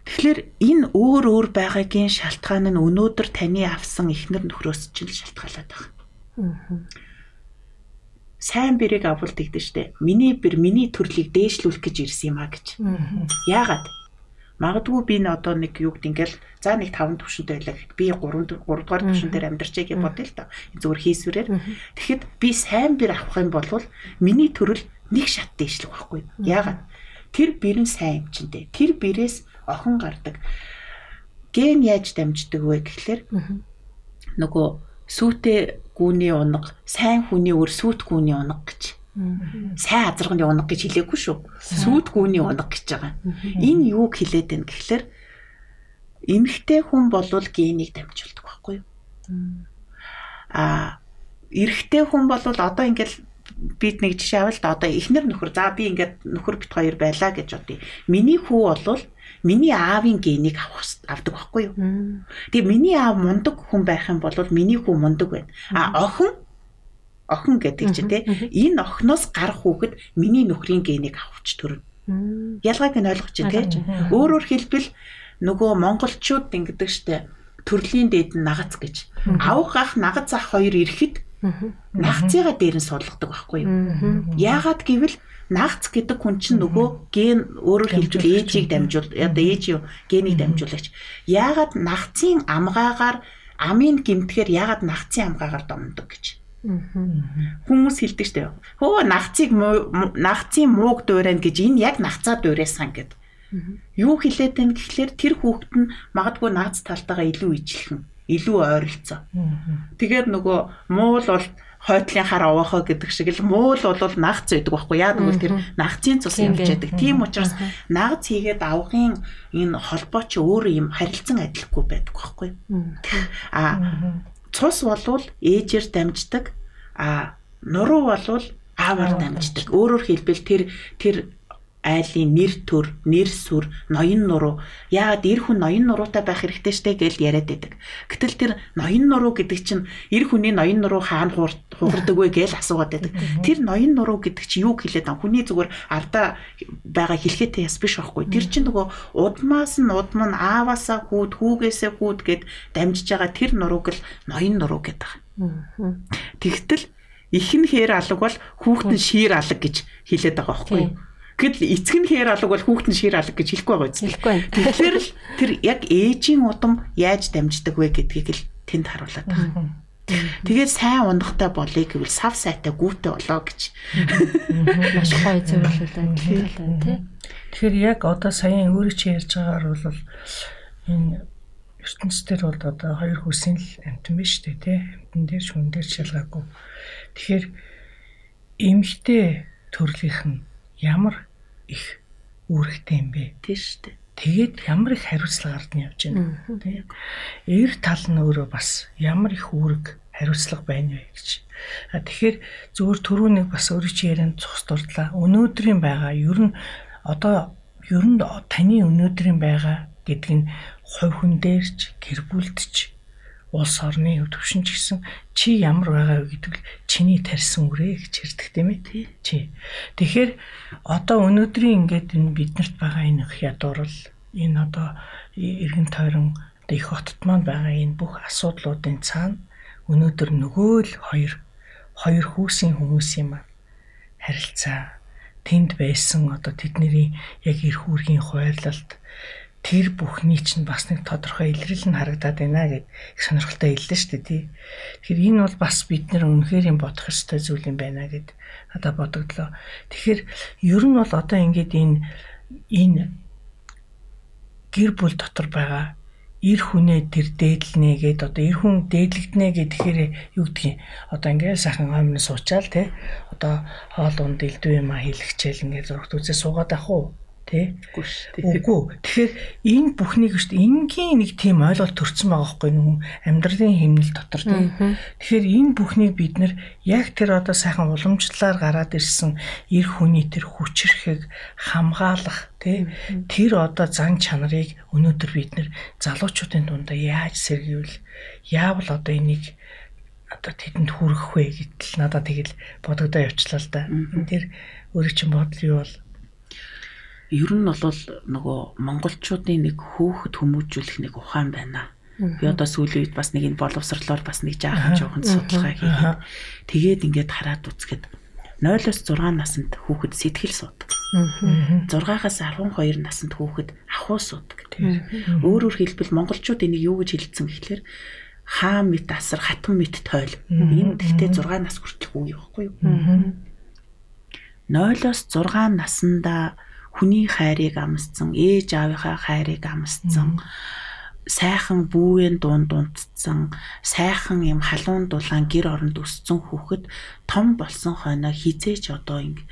Тэгэхээр энэ өөр өөр байгаагийн шалтгаан нь өнөөдөр таны авсан эхнэр нөхрөөс ч л шалтгаалаад байна. Сайн бэрийг авалт гэдэг штэ. Миний бэр миний төрлийг дээшлүүлэх гэж ирсэн юм а гэж. Яагаад? Магадгүй би н одоо нэг юу гэдэг ингээл за нэг 5 төвшөнтэй байлаа гэхэд би 3 3 дугаар төвшөн дээр амьдарчээ гэж бодъё л доо. Зүгээр хийсвэрээр. Тэгэхэд би сайн бэр авах юм бол миний төрөл нэг шат дээшлэх байхгүй. Яагаад? Тэр бэр нь сайн юм чиндээ. Тэр бэрээс охин гардаг. Ген яаж дамждаг вэ гэхлээр нөгөө сүйтэй гүүний унаг, сайн хүний өр сүйт гүүний унаг гэж. Сайн азарганы унаг гэж хэлээгүй шүү. Сүйт гүүний унаг гэж байгаа. Энэ юуг хэлээд байна гэхэлэр эмэгтэй хүн болвол генийг дамжуулдаг байхгүй юу? Аа эрэгтэй хүн болвол одоо ингээл бид нэг жишээ авал одоо эхнэр нөхөр за би ингээд нөхөр бит хоёр байлаа гэж бодъё. Миний хүү болвол миний аавын генийг авах авдаг байхгүй юу? Тэгээ миний аав мундаг хүн байх юм бол миний хүү мундаг байна. А охин охин гэдэг чинь те энэ охиноос гарах хүүхэд миний нөхрийн генийг авахч төрнө. Ялгааг нь ойлгож чинь те. Өөрөөр хэлбэл нөгөө монголчууд ингэдэг штэ төрлийн дээд нь нагац гэж. Авах ах нагац ах хоёр ирэхэд нагцыгаа дээр нь суулгадаг байхгүй юу? Яагаад гэвэл нагц гэдэг хүн чинь нөгөө ген өөрөөр хэлбэл ээжийг дамжуул одоо ээж юу генийг дамжуулагч. Яагаад нагцын амгаагаар амын гимтгэр яагаад нагцын амгаагаар домдог гэж. Хүмүүс хэлдэг штэ. Хөө нагцыг нагцын мууг дуурайна гэж энэ яг нагцаа дуурайсан гэд. Юу хэлээд байна гэхлээр тэр хүүхэд нь магадгүй наац талтайгаа илүү ижилхэн, илүү ойролцоо. Тэгээд нөгөө муул бол хойтлын хар овоохоо гэдэг шиг л муул бол нагц байдаг байхгүй яа гэвэл тэр нагцын цус явж байдаг. Тийм учраас нагц хийгээд авахын энэ холбоо чи өөрөө юм харилцан адилхгүй байдаг байхгүй. А цус болвол ээжээр дамждаг. А нуруу болвол аавар дамждаг. Өөрөөр хэлбэл тэр тэр айлын нэр төр, нэр сүр, ноён нуруу яагаад эр хүн ноён нуруутай байх хэрэгтэй штэ гэж яриад байдаг. Гэтэл тэр ноён нуруу гэдэг чинь эр хүний ноён нуруу хаана хуурдаг вэ гэж асуугаад байдаг. Тэр ноён нуруу гэдэг чинь юу хэлээд байгаа хүний зүгээр ардаа байгаа хэлхээтэй яс биш байхгүй. Тэр чинь нөгөө удмаас нь удам нь ааваасаа хүүд, хүүгээсээ хүүд гэд дамжиж байгаа тэр нурууг л ноён нуруу гэдэг. Тэгтэл ихэнх хээр алга бол хүүхэд нь шиир алга гэж хэлээд байгаа байхгүй юу? Гэтэл эцэг нь хээр алга бол хүүхэд нь шир алга гэж хэлэхгүй байгаа үст. Тэгэхээр л тэр яг ээжийн удам яаж дамждаг вэ гэдгийг л тэнд харуулдаг байна. Тэгээд сайн ундахтай болъё гэвэл сав сайтай гүүтэй болоо гэж. Маш гоё зөвлөлөө хэлсэн тий. Тэгэхээр яг одоо саяхан өөрөө чи ярьж байгаагаар бол энэ ертөнцийн бол одоо хоёр хүсийн л амтан биш үү тий. Амтан дээр шүн дээр шалгаагүй. Тэгэхээр эмхтэй төрлийнх нь ямар их үүрэгтэй юм бэ? Тийм шүү дээ. Тэгээд ямар их хариуцлага ард нь явж байна. Тийм. Эр тал нь өөрөө бас ямар их үүрэг хариуцлага байна вэ гэж. А тэгэхээр зөвхөн түрүүнийг бас өөрөө чи ярианд цус дурдлаа. Өнөөдрийн байгаа ер нь одоо ер нь таны өнөөдрийн байгаа гэдэг нь хувь хүн дээрч гэр бүлдч улс орны төвшин ч гэсэн чи ямар байгаа вэ гэдэг чиний тарьсан үрээ гэж ярьдаг тийм ээ чи. Тэгэхээр одоо өнөөдрийн ингээд энэ биднэрт байгаа энэ ядуурл энэ одоо эргэн тойрон их хотод маань байгаа энэ бүх асуудлуудын цаана өнөөдөр нөгөө л хоёр хоёр хүүсийн хүмүүсийн маань харилцаа тэнд байсан одоо тэдний яг эрх үүргийн хуваарлалт тэр бүхний чинь бас нэг тодорхой илрэл нь харагдаад байна гэд их сонирхолтой хэллээ шүү дээ тий. Тэгэхээр энэ бол бас бид нэр үнэхээр юм бодох ёстой зүйл юм байна гэд надад бодогдлоо. Тэгэхээр ер нь бол одоо ингээд энэ энэ гэр бүл дотор байгаа эр хүнээ тэр дээдлнэ гэд одоо эр хүн дээдлэгднэ гэхээр юу гэдгийг одоо ингээд сайхан хоймны суучаал те одоо хоол унд илдүү юм а хийлгчээл ингээд зургт үзээ суугаад ах уу Тэ? Үгүй. Тэгэхээр энэ бүхнийг шүү дээ энгийн нэг тийм ойлголт төрсэн байгаа байхгүй юу амьдралын хэмнэл дотор тийм. Тэгэхээр энэ бүхнийг бид нэр яг тэр одоо сайхан уламжлалаар гараад ирсэн эр хүний тэр хүчрэхийг хамгаалах тийм тэр одоо зан чанарыг өнөөдөр бид нэр залуучуудын дундаа яаж сэргивэл яавал одоо энийг одоо тэдэнд хүргэх вэ гэдэл надад тэгэл бодогдоо явчлаа л да. Тэр өөрөө чинь бодол юу бол ер нь бол нөгөө монголчуудын нэг хөөхд хүмүүжүүлэх нэг ухаан байна. Би одоо сүүлийн үед бас нэг энэ боловсрлоор бас нэг жаахан жоохон судалгаа хийгээд тэгээд ингээд хараад үзэхэд 0-оос 6 наснд хүүхэд сэтгэл суудаг. 6-аас 12 наснд хүүхэд ахуй суудаг. Өөрөөр хэлбэл монголчууд энийг юу гэж хэлсэн гэхэлэр хаа мэт асар хатан мэт тойл. Энэ гэхдээ 6 нас хүртэх үе байхгүй юу? 0-оос 6 наснда хүний хайрыг амсцсан, ээж аавынхаа хайрыг амсцсан, сайхан бүүвэн дунд дунтцсан, сайхан юм халуун дулаан гэр оронд өссөн хүүхэд том болсон хойно хизээч одоо ингэ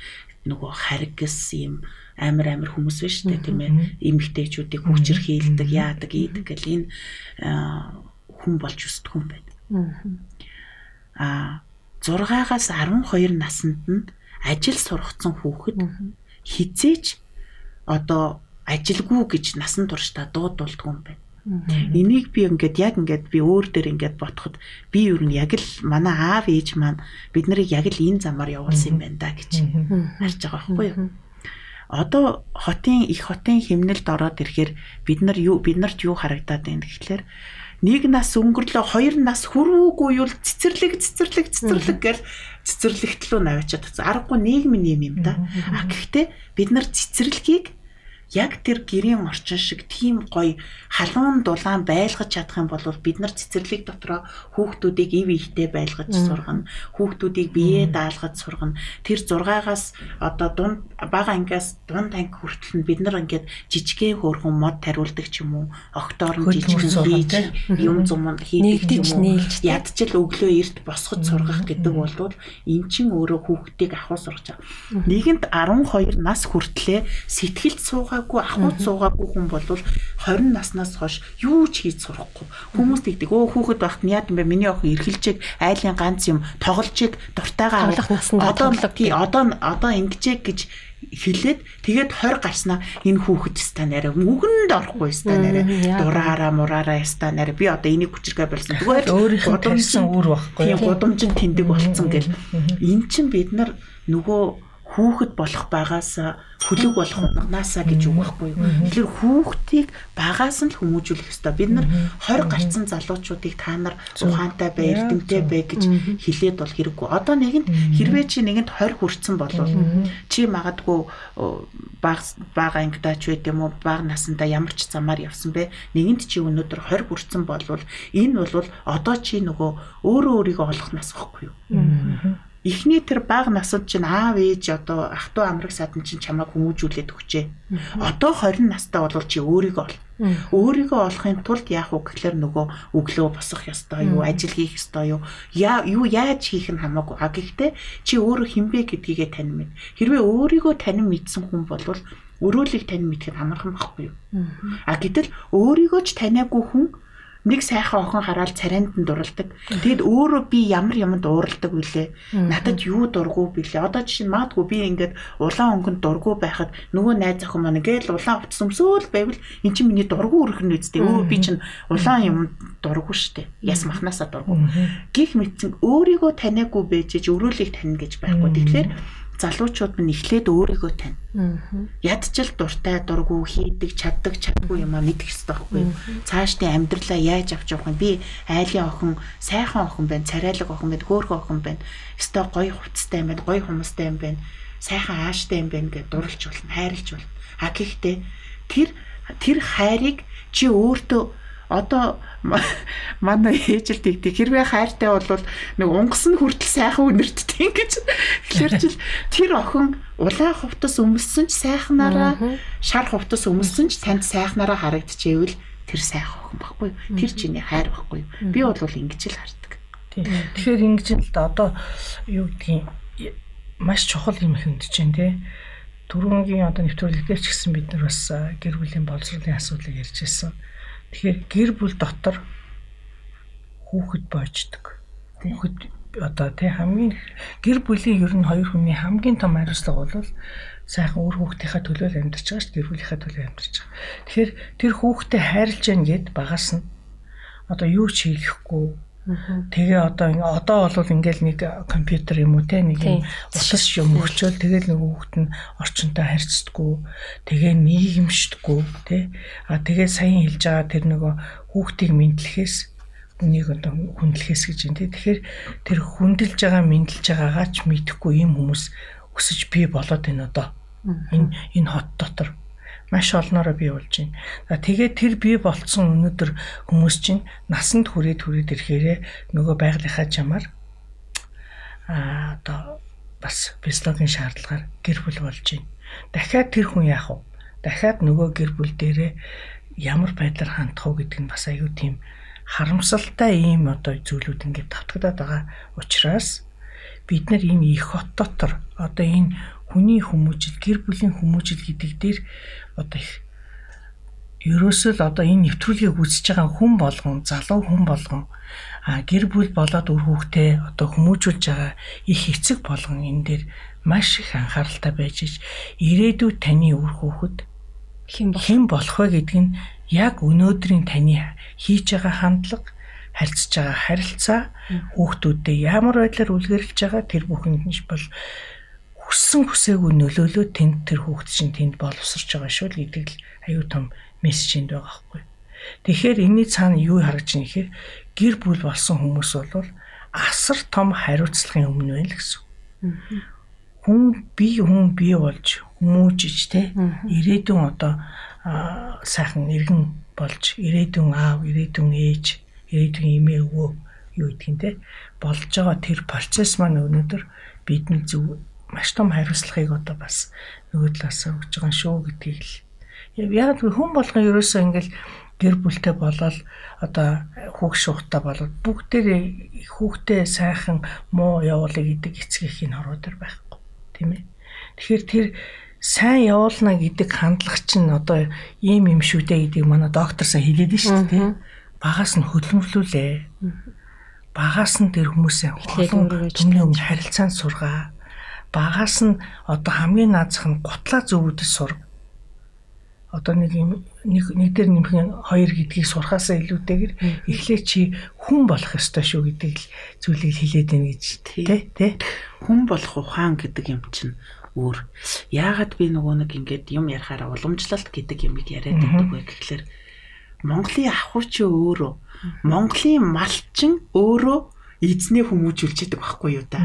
нөгөө харгас юм амар амар хүмүүс биш үү тийм ээ. Эмгтээчүүдийг хүчээр хийлдэг яадаг ийдэг гэл энэ хүн болж өсдөг юм байна. Аа 6-аас 12 наснд нь ажил сургацсан хүүхэд хизээч одоо ажилгүй гэж насан туршдаа дуудулдаг юм байна. Энийг би ингээд яг ингээд би өөр дээр ингээд бодоход би юу нь яг л манай аав ээж маань бид нарыг яг л энэ замаар явуулсан юм байна да гэж харж байгаа байхгүй юу? Одоо хотын их хотын химнэлд ороод ирэхээр бид нар юу бид нарт юу харагдаад байна гэхлээр нэг нас өнгөрлөө хоёр нас хүрүүгүй юу цэцэрлэг цэцэрлэг цэцэрлэг гэл цэцэрлэгт лөө наваачаад тацсан. Аргагүй нийгмийн юм юм да. А гэхдээ бид нар цэцэрлэгийг яг тэр гэрийн орчин шиг тийм гоё халуун дулаан байлгаж чадах юм бол бид нар цэцэрлэг дотроо хүүхдүүдийг ив ихтэй байлгаж сургана. Хүүхдүүдийг биеэ даалгаж сургана. Тэр 6-аас одоо дунд бага ангиас дунд анги хүртэл нь бид нар ингээд жижигхэн хөөрхөн мод тариулдаг ч юм уу. Октоор нь жижигхэн хийж юм зум хийдэг юм уу. Ядчил өглөө эрт босгож сургах гэдэг бол эн чин өөрөө хүүхдийг ахуй сургаж байгаа. Нийгэмд 12 нас хүртлээр сэтгэлд суугаагүй ахуйд суугаагүй хүн бол 20 наснаас хойш юу ч хийж сурахгүй. Хүмүүс тэгдэг өө хүүхэд байхад нь яа гэм бэ? Миний охин эргэлжээг айлын ганц юм тоглолжийг дуртайгаа одоо тий одоо одоо ингэжээ гэж хэлээд тэгээд 20 гарснаа энэ хүүхэд ста нэрэ мөгөнд орохгүй ста нэрэ дураараа мураараа ста нэрэ би одоо энийг хүчргээ болсон. Зүгээр гудамжсан үр байхгүй. тийм гудамжин тэндэг болцсон гэл. Эн чин бид нар нөгөө хүүхэд болох багаас хөлөг болох унагаасаа гэж үг байхгүй юу. Тэгэхээр хүүхдийг багаас нь л хүмүүжүүлэх ёстой. Бид нар 20 гарцсан залуучуудыг та нар ухаантай бай, эрдэмтэй бай гэж хэлээд бол хэрэггүй. Одоо нэгэнд хэрвээ чи нэгэнд 20 хүрсэн бол чи магадгүй баг бага ангидаач байд юм уу, бага насандаа ямар ч замаар явсан бэ? Нэгэнд чи өнөөдөр 20 хүрсэн бол энэ бол одоо чи нөгөө өөрөө өөрийгөө олох нас байхгүй юу? Эхний тэр бага насад чинь аав ээж одоо ах トゥ амраг садан чинь чамайг хүмүүжүүлээд өгчээ. Одоо 20 настай бол чи өөрийгөө ол. Өөрийгөө олохын тулд яах вэ гэхээр нөгөө өглөө босох ёстой юу, ажил хийх ёстой юу, яа юу яаж хийх нь хамаагүй. А гэхдээ чи өөрөө хинбэ гэдгийгээ танин мэд. Хэрвээ өөрийгөө танин мэдсэн хүн бол өрөөлийг танин мэдхэд амархан байхгүй юу. А гэтэл өөрийгөө ч таниагүй хүн нэг сайхан охин хараад царайнд нь дурладаг. Тэгэд өөрөө би ямар юмд уурладаг вүлээ. Надад юу дургу билээ. Одоо жишээ нь магадгүй би ингээд улаан өнгөнд дургу байхад нөгөө найз охин маань ингээд улаан утас өмсөөл байвал эн чинь миний дургу өргөн үсттэй. Өө би чинь улаан юм дургу штэ. Яс махнасаа дургу. Гих мэдсэн өөрийгөө таниагүй бэжэж өрөөлийг тань гэж байхгүй. Тэгэхээр залуучууд минь эхлээд өөрийгөө тань. Ядчил дуртай дургу хийдэг, чаддаг, чадгүй юм а мэдэх хэрэгтэй байхгүй. Цаашдын амьдралаа яаж авч явах юм би айлын охин, сайхан охин байна, царайлаг охин байна, хөөрхөн охин байна. Өстой гоё хувцастай юм байна, гоё хүмүүстэй юм байна. Сайхан ааштай юм байна гэж дурлж болно, хайрлж болно. А гэхдээ тэр тэр хайрыг чи өөртөө одоо манай ээж л тэгдэг. Хэрвээ хайртай бол нэг унгас нь хүртэл сайхан үнэртдэг гэж. Тэгэхээр чил тэр охин улаан хувцас өмссөн ч сайхнараа шар хувцас өмссөн ч танд сайхнараа харагдчихэвэл тэр сайхан охин баггүй. Тэр чиний хайр баггүй. Би бол ингэж л хардаг. Тэгэхээр ингэж л одоо юу гэдгийг маш чухал юм хэмдэж байна те. Түрүүнгийн одоо нэвтрүүлгээр ч гэсэн бид нар бас гэр бүлийн боловсролын асуудлыг ярьж байсан Тэгэхээр гэр бүл дотор хүүхэд боождог. Хүүхэд одоо тий хамгийн гэр бүлийн ер нь хоёр хүний хамгийн том хариуцлага бол сайхан өөр хүүхдийнхээ төлөө амьдарч байгаа ш гэр бүлийнхээ төлөө амьдарч байгаа. Тэгэхээр тэр хүүхдэд хайрлж яах гээд багаас нь одоо юу ч хийхгүй Тэгээ одоо одоо бол ингээл нэг компьютер юм уу те нэг юм утас юм өгчөөл тэгэл нэг хүүхэд нь орчинтой харьцдаггүй тэгээ нийгэмшдэггүй те. А тэгээ саяхан хэлж байгаа тэр нөгөө хүүхдийг мэдлэхээс үнийг одоо хүндлэхээс гэж юм те. Тэгэхээр тэр хүндэлж байгаа мэдлж байгаагаа ч мэдэхгүй юм хүмүүс өсөж бий болоод байна одоо. Энэ энэ хот дотор маш олноороо бий болж байна. Тэгээд тэр бий болцсон өнөөдөр хүмүүс чинь насанд хүрээд хүрээд ирэхээрээ нөгөө байгалийнхаа чамаар а одоо бас физиологийн шаардлагаар гэр бүл болж байна. Дахиад тэр хүн яах вэ? Дахиад нөгөө гэр бүл дээрээ ямар байдлаар хандах уу гэдэг нь бас аюу тийм харамсалтай ийм одоо зүйлүүд ингээд тавтагдаад байгаа учраас бид нар энэ их хот дотор одоо энэ хүний хүмүүжил, гэр бүлийн хүмүүжил гэдэг дээр одоо их ерөөсөө л одоо энэ нэвтрүүлгийг үзэж байгаа хүн болгон, залуу хүн болгон а гэр бүл болоод үр хүүхдээ одоо хүмүүжүүлж байгаа их эцэг болгон энэ дээр маш их анхааралтай байж ич. Ирээдүйд таны үр хүүхэд хэн болох? вэ гэдг нь яг өнөөдрийн таны хийж байгаа хандлага харьцаж байгаа харилцаа хүүхдүүдэд ямар байдлаар үлгэрлэж байгаа тэр бүхэнд нь бол хүссэн хүсээгүй нөлөөлөө тэнд тэр хүүхд чинь тэнд боловсрч байгаа шүү л гэдэг л аюу тум мессежинд байгаа байхгүй. Тэгэхээр энэний цаана юу харагдж байна гэхээр гэр бүл болсон хүмүүс бол асар том хариуцлагын өмнө байна л гэсэн. хүн бие хүн бие болж хүмүүжиж те ирээдүйн одоо сайхан иргэн болж ирээдүйн аав, ирээдүйн ээж, ирээдүйн эмээ өвөө юу гэдгийг те болж байгаа тэр процесс маань өнөөдөр бидний зөв маш том хариуцлагыг одоо бас нөгөө талаас өгж байгаа шүү гэдгийг л яг хүн болгон ерөөсөө ингээл гэр бүлтэй болоод одоо хүүг шуухтай болоод бүгдээ хүүхдээ сайхан муу явуулъя гэдэг эцгийнхийг ороод ир байхгүй тийм ээ. Тэгэхээр тэр сайн явуулна гэдэг хандлага чинь одоо ийм юм шүү дээ гэдгийг манай доктор сайн хэлээд шүү дээ. Багаас нь хөдөлмөрлүүлээ. Багаас нь тэр хүмүүсээ олон түмний өмнө харилцаанд сургаа. Багаас нь одоо хамгийн наазах нь гутлаа зөвүүдэд сур одоо нэг юм нэг нэг дээр нэмэх хоёр гэдгийг сурхаасаа илүүтэйгэр эхлээ чи хүн болох ёстой шүү гэдэг л зүйлийг хэлээд байна гэж тий. Тэ хүн болох ухаан гэдэг юм чинь өөр. Яагаад би нөгөө нэг ингээд юм ярахаараа уламжлалт гэдэг юмыг яриад байдаг вэ гэхлээр Монголын ахуйч өөрөө Монголын малчин өөрөө эзний хүмүүжүүлж яадаг байхгүй юу та.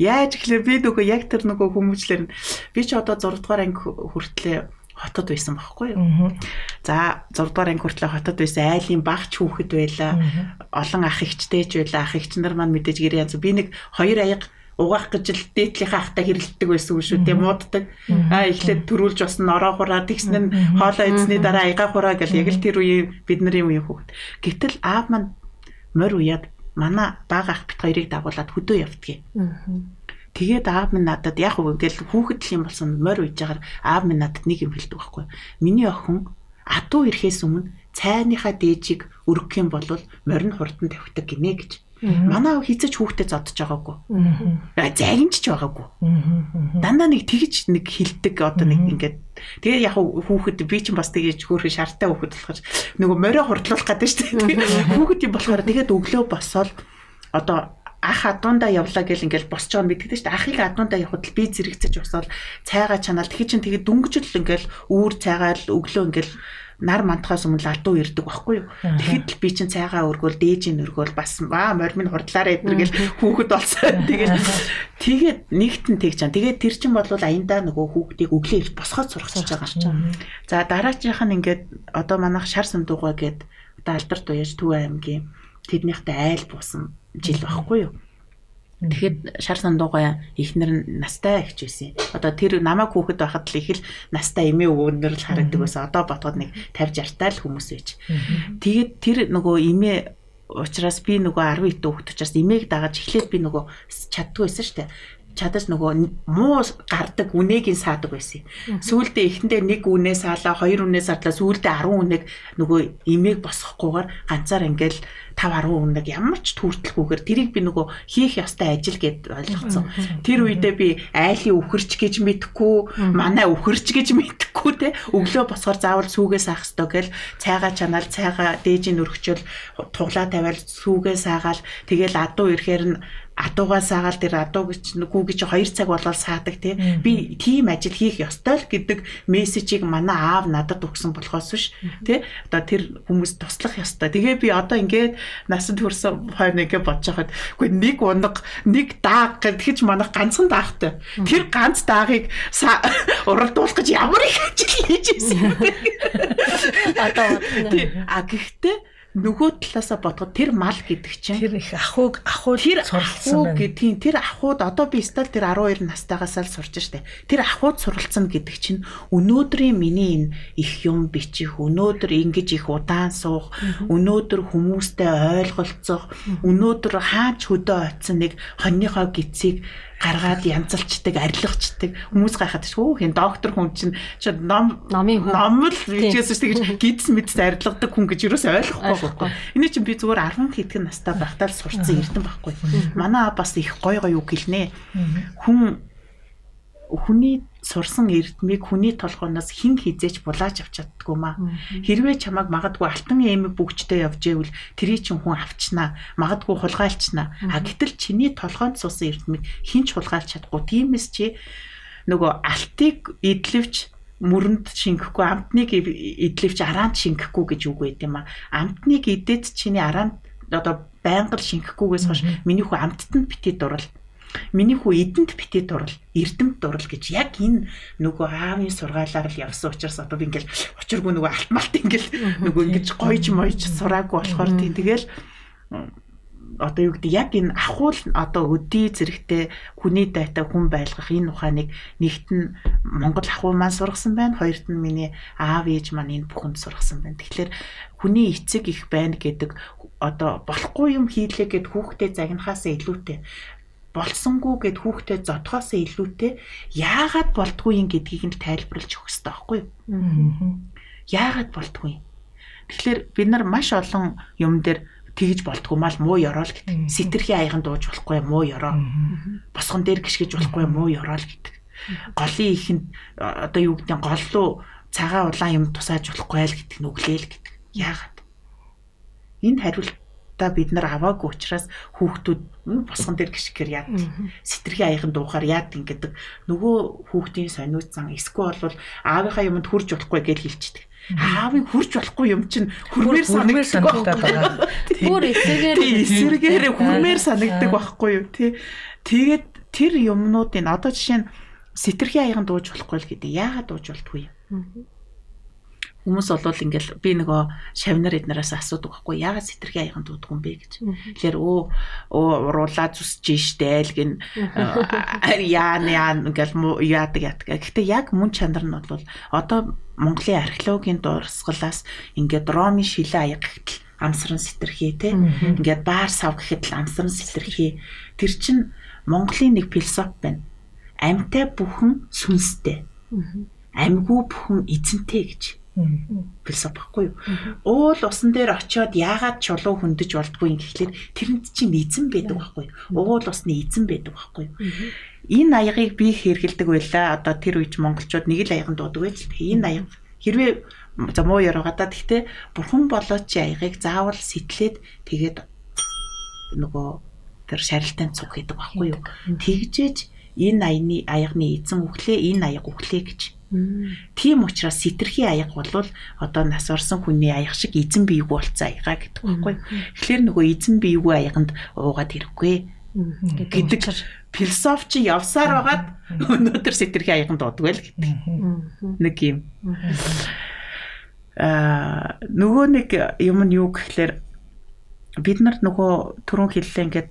Яаж гэхлээр би нөгөө яг тэр нөгөө хүмүүжлэр би ч одоо 6 дугаар анги хүртлээ хотод байсан байхгүй юу. За 6 дугаар анги хүртлээ хотод байсан айлын багч хүүхэд байлаа. Олон ах эгчтэйж байлаа. Ах эгч нар маань мэдээж гэрээ янз би нэг хоёр аяга угаах гэж л дээдлийнхаа ахтай хэрэлддэг байсан шүү дээ мууддаг. Аа эхлээд төрүүлж бас нороо хураа тэгсэн нь хоолоо эзний дараа аяга хураа гэл яг л тэр үеийн бидний үеийн хүүхэд. Гэтэл аав маань морь уяад манай бага ах бит хоёрыг дагуулад хөдөө явдгийг. Тэгээд аав минь надад яг уу ингээл хүүхэд л юм болсон морь уйж байгаа аав минь надад нэг юм хэлдэг байхгүй. Миний охин адуу ирэхээс өмнө цайныхаа дээжийг өргөх юм бол морин хурдан тавьдаг гинэ гэж. Манай хийцэж хүүхдэд зодож байгаагүй. Аа загинч ч байгаагүй. Дандаа нэг тэгж нэг хилдэг одоо нэг ингээд тэгээ яг хүүхэд би ч бас тэгэж хөөрхөн шартай хүүхэд болохоор нөгөө морио хурдлуулах гэдэг шүү дээ. Хүүхэд юм болохоор тэгээд өглөө босоод одоо ах адуундаа явлаа гэл ингээл босч байгаа мэддэг шүү дээ. Ахыг адуундаа явхад л би зэрэгцэж усаад цайгаа чанаал тэгэхээр чин тэгээд дүнгижл ингээл үүр цайгаал өглөө ингээл нар мантахаас өмнө алдуу ирдэг байхгүй юу. Тэгэхэд л би чин цайгаа өргөөл дээжийн өргөөл бас аа морь минь хурдлаараа эдгэргээл хүүхэд болсон. Тэгээд тэгээд нэгтэн тэгж чам. Тэгээд тэр чин бол аяндаа нөгөө хүүхдийг өглөө ирж босгоод сургацж байгаа юм. За дараачих нь ингээд одоо манайх шар сандуугаа гээд одоо алдарт уяж Төв аймгийн тэднийхтэй айл буусан жил байхгүй юу. Тэгэхэд шар сандуугаа ихнэр нь настай ихч байсан. Одоо тэр намайг хүүхэд байхад л их л настай эмээ өвгөнөр л харагддаг байсан. Одоо ботгод нэг 50 60 таа л хүмүүс байж. Тэгээд тэр нөгөө эмээ учраас би нөгөө 10 ит хүүхэд учраас эмээг дагаж эхлээд би нөгөө чаддгүй байсан шүү дээ чадаж нөгөө муу гардаг үнэгийг саадаг байсан. Сүүлдээ эхэндээ нэг үнээ саалаа, хоёр үнээ садлаа, сүүлдээ 10 үнэг нөгөө имийг босгохгүйгээр ганцаар ингээл 5 10 үнэг ямар ч түүртэлгүйгээр тэрийг би нөгөө хийх ёстой ажил гэд ойлгоцсон. Тэр үедээ би айлын өхөрч гэж мэдхгүй, манай өхөрч гэж мэдхгүй те. Өглөө босгоор заавал сүүгээ саах ёстой гэл цайгаа чанаал цайгаа дээжийн өргөчөл туглаа тавиал сүүгээ саагаал. Тэгэл адуу ирэхээр нь адуугаа саагаал тэр адуу гэж гүү гэж 2 цаг болоод саадаг тий. Би тийм ажил хийх ёстой л гэдэг мессежийг манай аав надад өгсөн болохоос биш тий. Одоо тэр хүмүүс туслах ёстой. Тэгээ би одоо ингээд насанд хүрсэн хоёр нэгэ бодож хахад үгүй нэг унаг нэг дааг гэдгийч манайх ганцхан даагтай тэр ганц даагыг уралдуулах гэж ямар их ажил хийж ирсэн одоо а гэхдээ нөгөө талаасаа бодоход тэр мал гэдэг чинь тэр их ахуйг ахуй тэр ахуй гэдгийн тэр ахуйд одоо би стал тэр 12 настайгаас л сурч штэ. Тэр ахуйд суралцсан гэдэг чинь өнөөдрийн миний энэ их юм бичих өнөөдөр ингэж их удаан суух өнөөдөр хүмүүстэй ойлголцох өнөөдөр хаач хөдөө очсон нэг хоньныхоо гисийг гаргаад янзалчдаг, арилгачдаг хүмүүс гайхаад шүү. Хин доктор хүн чинь ном номын хүн ном л бичээс тэгж гидс мэдс арилгадаг хүн гэж юус ойлгохгүй байхгүй. Эний чинь би зүгээр 10 хэдхэн настай байхдаа л сурцсан эрдэн байхгүй. Манай бас их гой гой үг хэлнэ. Хүн хүний сурсан эрдмийг хүний толгоноос хэн хизээч булааж авч чаддгүй маа. Хэрвээ чамайг магадгүй алтан эмэг бүгжтэй явж ивэл тэрий чин хүн авчнаа, магадгүй хулгайлчнаа. А гэтэл чиний толгоонд суусан эрдмийг хэн ч хулгайлж чадахгүй. Тиймээс чи нөгөө алтыг эдлэвч мөрөнд шингэхгүй амтныг эдлэвч араанд шингэхгүй гэж үг байд юм а. Амтныг идээд чиний араанд одоо байнга л шингэхгүйгээс хойш миний хүү амттанд бити дурал Миний хүү эдэнд битээ дурал, эрдэмт дурал гэж яг энэ нөгөө аавын сургаалаар л явсан учраас одоо би ингээл учиргүй нөгөө алтмалт ингээл нөгөө ингэж гойж мойж сураагүй болохоор тийм тэгэл одоо юу гэдэг яг энэ ахуул одоо өдий зэрэгтэй хүний дайтай хүн байлгах энэ ухааныг нэгт нь Монгол ахуй маань сургасан байна. Хоёрт нь миний аав ээж маань энэ бүхэнд сургасан байна. Тэгэхээр хүний эцэг их байна гэдэг одоо болохгүй юм хийлээ гэд хүүхдээ загнахаас илүүтэй болсонгүй гэд хүүхдээ зодхоос илүүтэй яагаад болдгүй юм гэдгийг нь тайлбарлаж өгөх хэрэгтэй байхгүй юу? Яагаад болдгүй? Тэгэхээр бид нар маш олон юм дээр тэгж болтгүй мал муу ёроол гэдэг. Сэтэрхий аяхан дууж болохгүй муу ёроо. Босгон дээр гიშгэж болохгүй муу ёроол гэдэг. Голын ихэнд одоо юу гэдэг гол руу цагаан улаан юм тусааж болохгүй л гэдэг нүглээл гэдэг. Яагаад? Энд хариултаа бид нар аваагүй учраас хүүхдүүд босгон дээр гიშгээр яад. Сэтэрхий аяхан дуухаар яад ингэдэг. Нөгөө хүүхдийн сониуцсан эсвэл бол аавынхаа юмд хурж болохгүй гэж хэлчихдэг аавыг хүрч болохгүй юм чинь хүрмээр санагддаг байгаа. Бүр эсрэгээр эсрэгээр хүрмээр санагддаг байхгүй юу тий. Тэгээд тэр юмнуудын одоо жишээ нь сэтэрхий аяхан дууж болохгүй л гэдэг. Яагаад дууж болтгүй юм? Хүмүүс болвол ингээл би нөгөө шавнар эднээс асуудаг байхгүй яагаад сэтэрхий аяхан дуудах юм бэ гэж. Тэгэхээр өө уруулаа зүсэж штэ л гин яа яа ингээл яадаг яадаг. Гэхдээ яг мөн чанар нь бол одоо Монголын археологийн дурсгалаас ингээд Ромын шилэн аяг гэхтэл амсран сэтэрхий те ингээд баар сав гэхэд л амсран сэтэрхий тэр чин Монголын нэг философи байна. Амьтай бүхэн сүнстэй. Амьгүй бүхэн эзэнтэй гэж философи баггүй юу. Уул усан дээр очиод яагаад чулуу хөндөж болдгүй юм гэхлээр тэрэнд чинь эзэн байдаг байхгүй юу. Уул усны эзэн байдаг байхгүй юу. Энэ аягыг би хэрэгэлдэг байлаа. Одоо тэр үеч монголчууд нэг л аяган дуудаг байж л энэ аяг хэрвээ за муу яруугаа та гэхдээ бурхан болоод чи аягыг заавал сэтлээд тэгээд нөгөө тэр шарилтанд цуг хийдэг байхгүй юу. Тэгжээж энэ аяны аягны эзэн өглөө энэ аяг өглөө гэж. Тийм учраас сэтэрхий аяг болвол одоо нас орсон хүний аяг шиг эзэн биег болцсон аяга гэдэг байхгүй. Тэгэхээр нөгөө эзэн биегүй аяганд уугаад хэрэггүй. Гэдэг философч явсаар байгаад өнөөдөр сэтэрхий аяганд дууддаг байл гэдэг. Нэг юм. Аа нөгөө нэг юм нь юу гэхлээр бид нар нөгөө түрүүн хэллээ ингээд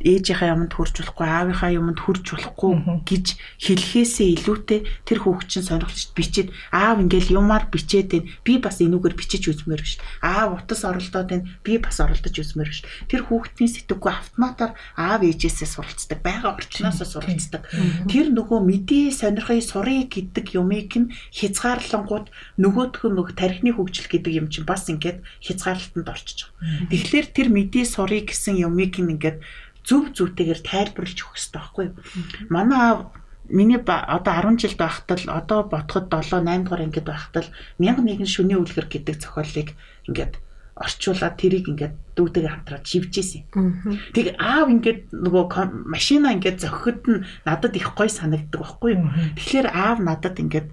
ээжийнхаа юмд хүрч болохгүй аавынхаа юмд хүрч болохгүй гэж хэлхээсээ илүүтэй тэр хүүхд чинь сонирхолч бичээд аав ингээл юмар бичээд байна. Би бас энүүгээр бичиж үзмээр биш аав утас оролдоод байна. Би бас оролдож үзмээр биш тэр хүүхдийн сэтггүй автоматар аав ээжээсээ суралцдаг байгаа орчноосоо суралцдаг. Тэр нөгөө мэдээ сонирхыг сурыг гэдэг юмыг нь хязгаарлангууд нөгөөх нь нөгөө тархины хөгжил гэдэг юм чинь бас ингээд хязгаарлалтанд орчиж байгаа. Тэгэхээр тэр мэдээ сурыг гэсэн юмыг ингээд зөв зүйтэйгээр тайлбарлаж өгөх хэрэгтэй байхгүй юу? Манай аав миний одоо 10 жилд байхад л одоо бодоход 7 8 дугаар ангид байхад л 1001 шүний үлгэр гэдэг зохиолыг ингээд орчуулаад тэрийг ингээд дүүтэйгээ хамтраад шивжээсэн. Тэг аав ингээд нөгөө машина ингээд зөхөхөд нь надад их гой санагддаг байхгүй юу? Тэгэхээр аав надад ингээд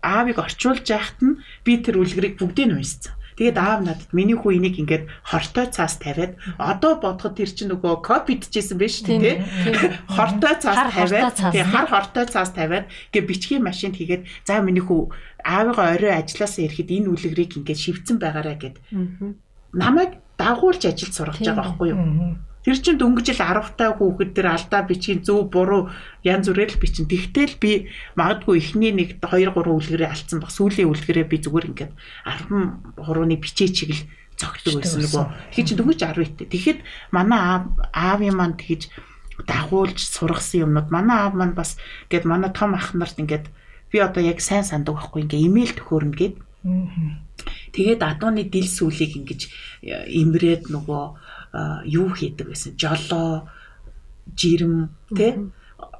аавыг орчуулж яхад нь би тэр үлгэрийг бүгдийг нь уншсан. Тэгээд аав надад миний хүү энийг ингээд хортой цаас тавиад одоо бодоход тэр чинь нөгөө копидчихсэн байж тээ. Хортой цаас тавиад тий хар хортой цаас тавиад гэ бичгийн машинд хийгээд за миний хүү аавыгаа орой ажилласаа ирэхэд энэ үлгэрийг ингээд шивцэн байгаарэ гэд. Намайг дагуулж ажилд сургаж байгаа байхгүй юу? Тэр чинь дөнгөж л 10 та хүүхэд тэр алдаа бичгийн зөв буруу янз бүрээр л бичин. Тэгтэл би магадгүй эхний нэг 2 3 үлгэрээ алдсан баг. Сүүлийн үлгэрээ би зүгээр ингээд 13-ны бичээ чиглэл зогтдог байсан нөгөө. Тэгэхээр чи дөнгөж 10 итэ. Тэгэхэд манай аав аавын маань тэгж дагуулж сургасан юмнууд манай аав маань бас гээд манай том ах нарт ингээд би одоо яг сайн санддаг байхгүй ингээ имэйл төхөөрнө гээд. Тэгээд адууны дил сүлийг ингэж имрээд нөгөө юу хийдэг байсан. Жолоо, жирэм тэ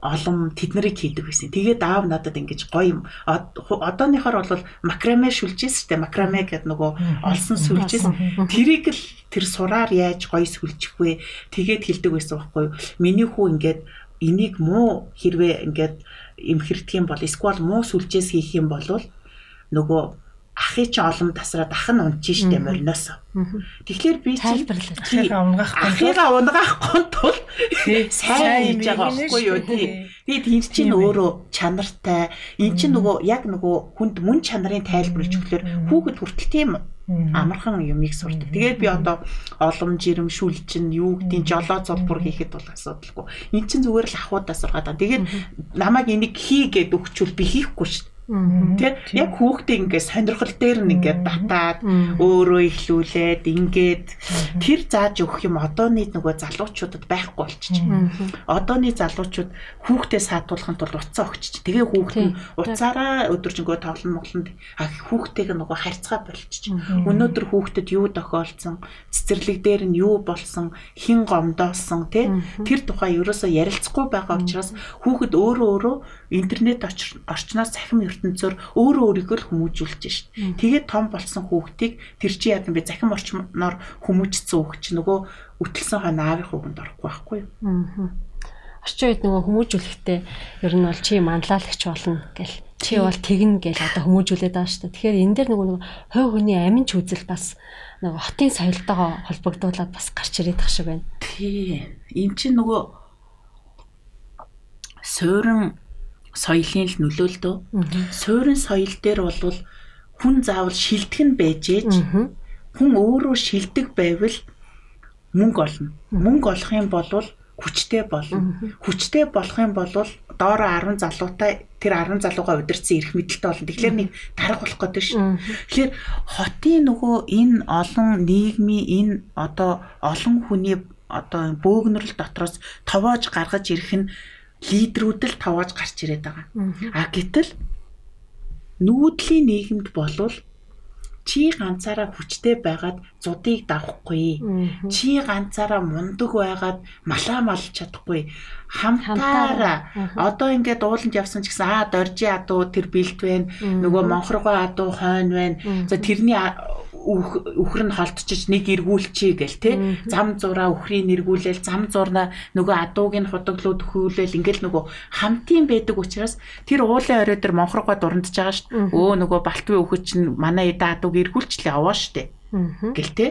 олон тэднэрийг хийдэг байсан. Тэгээд аав надад ингэж гоё юм. Одооныхоор бол макраме шүлжээс тэ макраме гэдэг нөгөө олсон сүлжээс тэрийг л тэр сураар яаж гоё сүлжих вэ? Тэгээд хэлдэг байсан байхгүй юу? Миний хүү ингээд энийг муу хэрвээ ингээд имхэрдэх юм бол эсвэл муу сүлжээс хийх юм бол нөгөө ахыг чи олон тасраад ах нь унчих штэ мориноос. Тэгэхээр би чи. Ахыгаа унгаах ахыгаа унгаахгүй тул сайн хийж байгаа байхгүй юу тий. Тэгээд энэ чинь өөрөө чанартай. Эн чинь нөгөө яг нөгөө хүнд мөн чанарын тайлбарлаж өглөөр хүүхэд хүртэл тийм амархан юмыг сурдаг. Тэгээд би одоо олом жирэм шүлжин юу гэдгийг жолоо зурбур хийхэд бол асуудалгүй. Эн чинь зүгээр л ахуудаа сургаад. Тэгээд намайг энийг хий гэд өгчүүл би хийхгүй шүү дээ. Тэ яг хүүхдээ ингээд сонирхол дээр нь ингээд батаад өөрөө ихлүүлээд ингээд тэр зааж өгөх юм одооны нөгөө залуучуудад байхгүй болчих. Одооны залуучууд хүүхдээ саатуулахын тулд уцаа өгчих. Тэгээ хүүхд нь уцаараа өдөржингөө тоглоно моглонд хүүхдтэйг нөгөө харьцаа болчих. Өнөөдөр хүүхдэд юу тохиолдсон, цэцэрлэг дээр нь юу болсон, хин гомдоосон тэ? Тэр тухай ерөөсөө ярилцахгүй байгаа учраас хүүхэд өөрөө өөрөө интернет орчноос цахим ертөнцөөр өөрөө өөрийгөө л хүмүүжүүлж шít. Тэгээд том болсон хүүхдийг тэр чи яадан бэ захим орчноор хүмүүжсэн хүүхд чи нөгөө үтэлсэн хойно аавын хүүхэнд орохгүй байхгүй юу? Аа. Орчин үед нөгөө хүмүүжүүлэхдээ ер нь бол чи манлайлагч болно гэл чи бол тэгнэ гэл одоо хүмүүжүүлээд байгаа шүү дээ. Тэгэхээр энэ дээр нөгөө хой хүний амин ч үзэл бас нөгөө хотын соёлтойгоо холбогдуулаад бас гарч ирээд тах шиг байна. Тий. Энд чинь нөгөө суурин соёлын л нөлөөлдөө. Суурин соёл дээр бол хүн заавал шилдэг нь байжээч хүн өөрөө шилдэг байвал мөнгө олно. Мөнгө олох юм бол хүчтэй болно. Хүчтэй болох юм бол доороо 10 залуутай тэр 10 залууга удирцсан эрх мэдэлтэй болно. Тэгэхээр нэг дарга болох гэдэг шүү. Тэгэхээр хотын нөгөө энэ олон нийгмийн энэ одоо олон хүний одоо бөөгнөрл дотроос товоож гаргаж ирэх нь лидерүүд л тавааж гарч ирээд байгаа. А гэтэл нүүдлийн нийгэмд болвол чи ганцаараа хүчтэй байгаад зудыг давахгүй. Чи ганцаараа мундаг байгаад малаа малж чадахгүй. Хамтаараа. Одоо ингээд ууланд явсан ч гэсэн аа доржи адуу тэр бэлт байна. Нөгөө монхоргоо адуу хойно байна. За тэрний үхэр нь холдчихж нэг эргүүлчихье гэл те зам зураа үхрийг эргүүлээл зам зурнаа нөгөө адууг нь худаглууд хөвлөөл ингээл нөгөө хамтын байдаг учраас тэр уулын орой дээр монхоргоо дурандж байгаа шүү өө нөгөө балтвын үхэж чинь манай эдэ адууг эргүүлчлээ аваа шүү дээ гэл те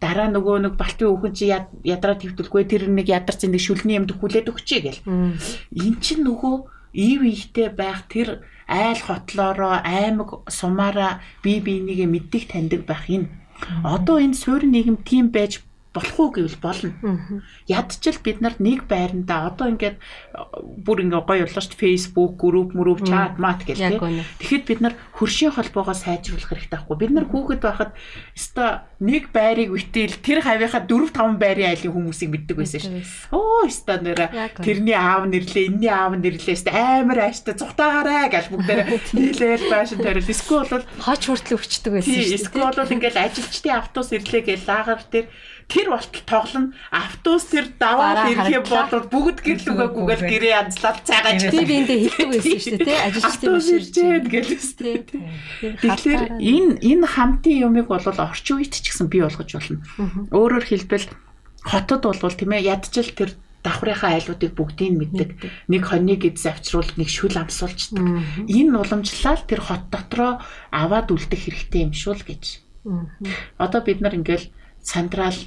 дараа нөгөө нэг балтын үхэн чи ядраа твтэлгүй тэр нэг ядарсан нэг шүлний юмд хүлээд өгчээ гэл. Эн чинь нөгөө ив ихтэй байх тэр айл хотлороо аймаг сумаараа бие биенийгээ мэддэг таньдаг байх юм. Одоо энэ суурь нийгэм тийм байж болох уу гэвэл болно. Ядчил бид нар нэг байранда одоо ингээд бүр ингээ гоё боллоо шүү. Facebook, групп, мөрөв, чат, мат гэх тийм. Тэгэхэд бид нар хөршийн холбоогоо сайжруулах хэрэгтэй байхгүй. Бид нар хүүхэд байхад өстой нэг байрыг үтэл тэр хавийнхаа 4 5 байрын айлын хүмүүсийг мэддэг байсан шүү. Оо өстой нэрэ тэрний аав нэрлээ, энэний аав нэрлээ өстой амар ааштай цухтаагаарай гэж бүгдээрээ нийлээл байшин тарил. Эсвэл бол хоч хүртэл өчтдөг байсан шүү. Эсвэл бол ингээл ажилчдын автобус ирлээ гэж лагер дээр тэр болтол тоглоно. Автобус тэр даваад ирэхээ болоод бүгд гэрэл үгээгүйгээл гэрээ янзлаад цайгааж тийм биэндээ хэлдэг байсан шүү дээ тий ажилчдын биш ирчээд гэлээстэй тий. Тэгэхээр энэ энэ хамтын юмыг бол орчин үед ч гэсэн бий болгож болно. Өөрөөр хэлбэл хотод болвол тийм ээ ядчил тэр давхрынхаа айлуудыг бүгдийг мэддэг. Нэг хоньыг эд завчруул, нэг шүл амсуулчдаг. Энэ уламжлал тэр хот дотроо аваад үлдэх хэрэгтэй юм шүү л гэж. Одоо бид нар ингээл централ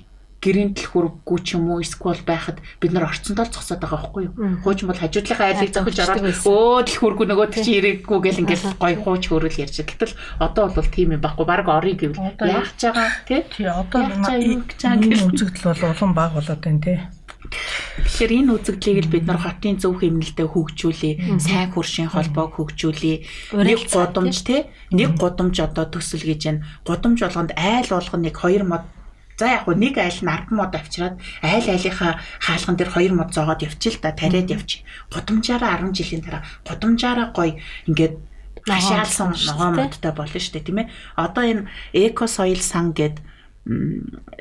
гэрийн дэлхүрггүй ч юм уу эсвэл байхад бид нар орцондоо зогсоод байгаа байхгүй юу. Хуучин бол хажуудлынхаа айлыг зохиж ороод өө дэлхүрггүй нөгөө чи ирээгүй гэл ингээл гой хууч хөрөл ярьж. Гэтэл одоо бол тийм юм байхгүй. Бараг орё гэвэл яах ч байгаа тий. Тий одоо энэ үзэгдэл бол улам баг болоод байна тий. Тэгэхээр энэ үзэгдлийг л бид нар хотын зөв хэмнэлтэд хөгжүүлээ, сайн хуршийн холбоог хөгжүүлээ. Нэг гудамж тий, нэг гудамж одоо төсөл гэж байна. Гудамж болгонд айл болгоно нэг хоёр мод За яг хөө нэг айл нь 10 мод авчираад айл айлынхаа хаалган дээр 2 мод зоогоод явчих л да тариад явчих. Гудамжаараа 10 жилийн дараа гудамжаараа гоё ингээд хашаалсан ногоо модтой болно шүү дээ тийм ээ. Одоо энэ эко соёл сан гэдэг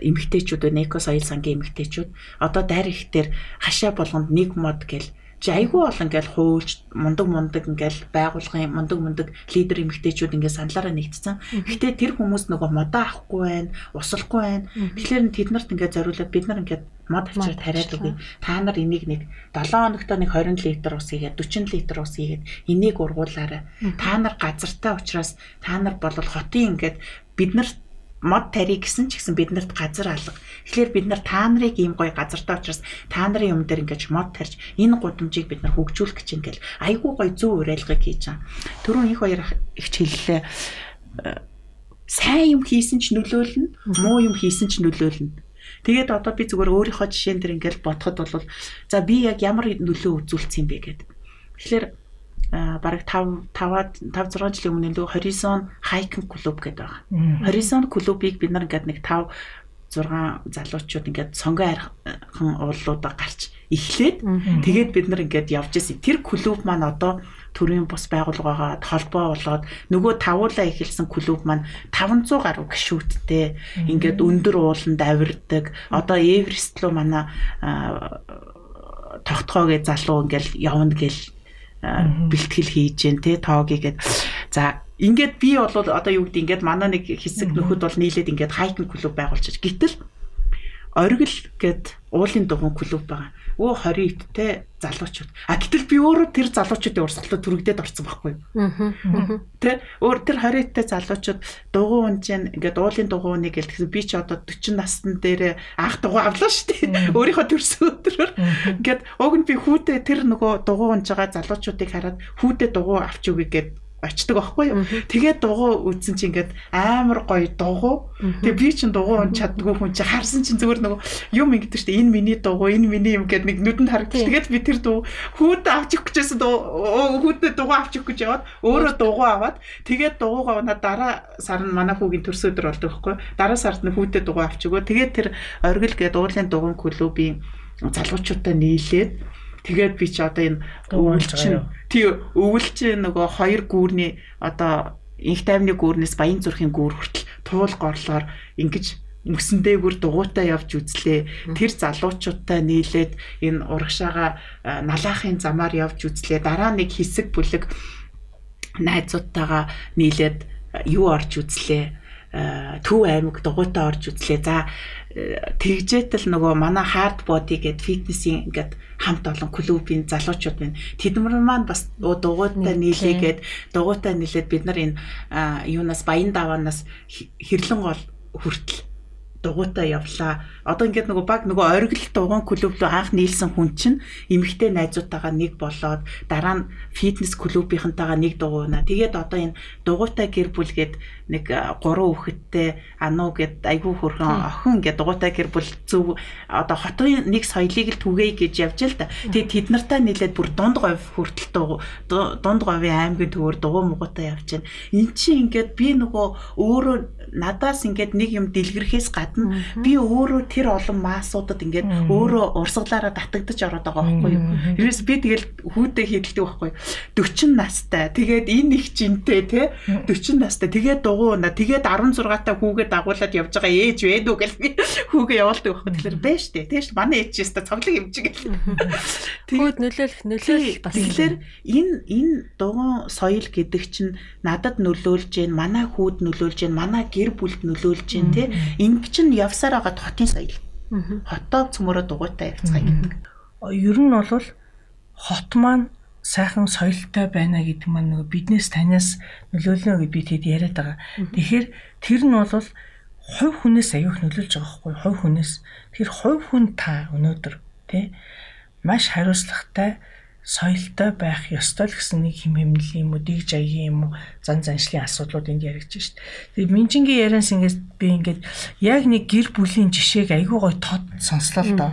эмгтээчүүд байна эко соёл сангийн эмгтээчүүд одоо дайр их дээр хашаа болгонд нэг мод гэл чи айгүй бол ингээл хуульч мундаг мундаг ингээл байгуулгын мундаг мундаг лидер эмэгтэйчүүд ингээд саналаараа нэгдсэн. Гэхдээ тэр хүмүүс нөгөө модоо авахгүй байна, усалахгүй байна. Тэгэхээр тэд нарт ингээд зориулаад бид нар ингээд мод авчирд хариад үгүй. Та нар энийг нэг 7 хоногт нэг 20 литр ус хийгээд 40 литр ус хийгээд энийг ургуулаарай. Та нар газартай учраас та нар бол хотын ингээд бид нарт мод тари гэсэн ч гэсэн биднэрт газар алга. Тэгэхээр бид нар та нарыг ийм гоё газартай учраас та нарын юм дээр ингэж мод тарьж энэ гудамжийг бид нар хөгжүүлэх гэж ингээл айгүй гоё зөв уриалгыг хийж байгаа. Түрүүн их хоёр их хэллээ. Сайн юм хийсэн ч нөлөөлнө, муу юм хийсэн ч нөлөөлнө. Тэгээд одоо би зүгээр өөрийнхөө жишээн дээр ингээл бодоход бол за би яг ямар нөлөө үзүүлсэн юм бэ гэдэг. Тэгэхээр бараг 5 5 5 6 жилийн өмнө нөгөө Horizon Hiking Club гэдэг байгаа. Horizon Club-ыг бид нар ингээд нэг 5 6 залуучууд ингээд сонгоо архан уулуудаа гарч эхлээд тэгээд бид нар ингээд явж ирсэн. Тэр клуб маань одоо төрийн бус байгууллагаагаа холбоо болоод нөгөө тавуулаа эхэлсэн клуб маань 500 гаруй гишүүдтэй ингээд өндөр ууланд авирдаг. Одоо Эверест руу манай тогтгоогээ залуу ингээл явна гэл бэлтгэл хийж гэн те тоогийгээд за ингээд би бол одоо юу гэдэг ингээд манай нэг хэсэг нөхөд бол нийлээд ингээд хайкинг клуб байгуулчих. Гэтэл оргил гэд уулын дугуун клуб байгаа өө 20 те залуучууд. А гэтэл би өөрөө тэр залуучуудын урсгалууд түрэгдээд орсон байхгүй юу? Тэ өөр тэр 20 те залуучууд дугуй унжин ингээд уулын дугуйныг гэлтсэн би ч одоо 40 насны дээр анх дугуй авлаа шүү дээ. Өөрийнхөө төрсөн өдрөөр ингээд уг нь би хүүтэй тэр нөгөө дугуй унж байгаа залуучуудыг хараад хүүтэй дугуй авч өгье гэд очдөг байхгүй юу. Тэгээд дугуй үтсэн чи ингээд амар гоё дугуй. Тэгээ би чин дугуй он чаддгүй хүн чи харсан чин зүгээр нөгөө юм ингэдэж штэ энэ миний дугуй, энэ миний юм гэд нэг нүдэнд харагдчих. Тэгээд би тэр дуу хүүд авчих гэжсэн хүүдээ дугуй авчих гэж яваад өөрөө дугуй аваад тэгээд дугуйгаа унаа дараа сар нь манай хүүгийн төрсөн өдөр болдог байхгүй юу. Дараа сард нь хүүдээ дугуй авч өгөө. Тэгээд тэр оргил гээд уулын дугуйн клубийн залуучуудаа нийлээд Тэгээд би чи одоо энэ өвөлчин тий өвөлчин нөгөө хоёр гүүрний одоо инх тайвны гүүрнээс баян зүрхийн гүүр хүртэл туул горлоор ингэж мөсөндээгүр дугуйтай явж үзлээ. Тэр залуучуудтай нийлээд энэ урагшаага налаахын замаар явж үзлээ. Дараа нэг хэсэг бүлэг найзуудтайгаа нийлээд юу орж үзлээ. Төв аймаг дугуйтай орж үзлээ. За тэгжээтэл нөгөө манай хард боди гэд фитнесийн ингээд хамт олон клубын залуучууд байна. Тэдмэр маань бас дугуйтай нийлээгээд дугуйтай нийлээд бид нар энэ юунаас баян даваанаас хэрлэн гол хүртэл дугуйтай явлаа. Одоо ингээд нөгөө баг нөгөө оргил дугуйн клуб руу анх нийлсэн хүн чинь эмэгтэй найзуудтайгаа нэг болоод дараа нь фитнес клубийнхантайгаа нэг дугуйна. Тэгээд одоо энэ дугуйтай гэр бүл гээд нэг гурван хүүхэдтэй ануу гэд айгүй хөрхөн охин гэд дугуйтай гэр бүл зөв одоо хотын нэг соёлыг л түгээе гэж явж л да. Тэгээд тэд нартай нийлээд бүр дунд говь хүртэл дунд говийн аймгийн төвөр дугуй муутай явж байна. Эн чинь ингээд би нөгөө өөрөө надаас ингээд нэг юм дэлгэрхээс гадна би өөрөө тэр олон маасуудад ингээд өөрөө урсгалаараа татагдаж ороод байгаа байхгүй юу. Ерөөс би тэгэл хүүдээ хийдэлдэг байхгүй юу. 40 настай. Тэгээд энэ их жинтэй те 40 настай. Тэгээд дугуй унаа. Тэгээд 16 та хүүгээ дагуулад явж байгаа ээж вэ дүү гэл хүүгээ явуулдаг байхгүй. Тэгэхээр бэ штэ. Тэгэж манай ээж өстө цоглог чиг. Хүүд нөлөөлөх нөлөөлөх бас. Тэгэхээр энэ энэ дугуй соёл гэдэг чинь надад нөлөөлж гин, манай хүүд нөлөөлж гин, манай гэр бүлд нөлөөлж гин те. Ингэ чинь явсаар байгаа хотын соёл. Хотоо цөмөрөө дугуйтай явцгаа гэдэг. Ер нь бол хот маань сайхан соёлтой байна гэдэг маань нөгөө биднээс танаас нөлөөлнө гэж би тэгэд яриад байгаа. Тэгэхээр тэр нь бол хувь хүнээс аюух нөлөөлж байгаа байхгүй хувь хүнээс. Тэгэхээр хувь хүн та өнөөдөр тий маш хариуцлагатай соёлтой байх ёстой л гэсэн нэг хэм хэмнэл юм уу дэг жаягийн юм уу зан заншлын асуудлууд энд яригдж шít. Тэгээ Минжингийн ярианс ингээд би ингээд яг нэг гэр бүлийн жишээг айгүй гой тод сонслоо л доо.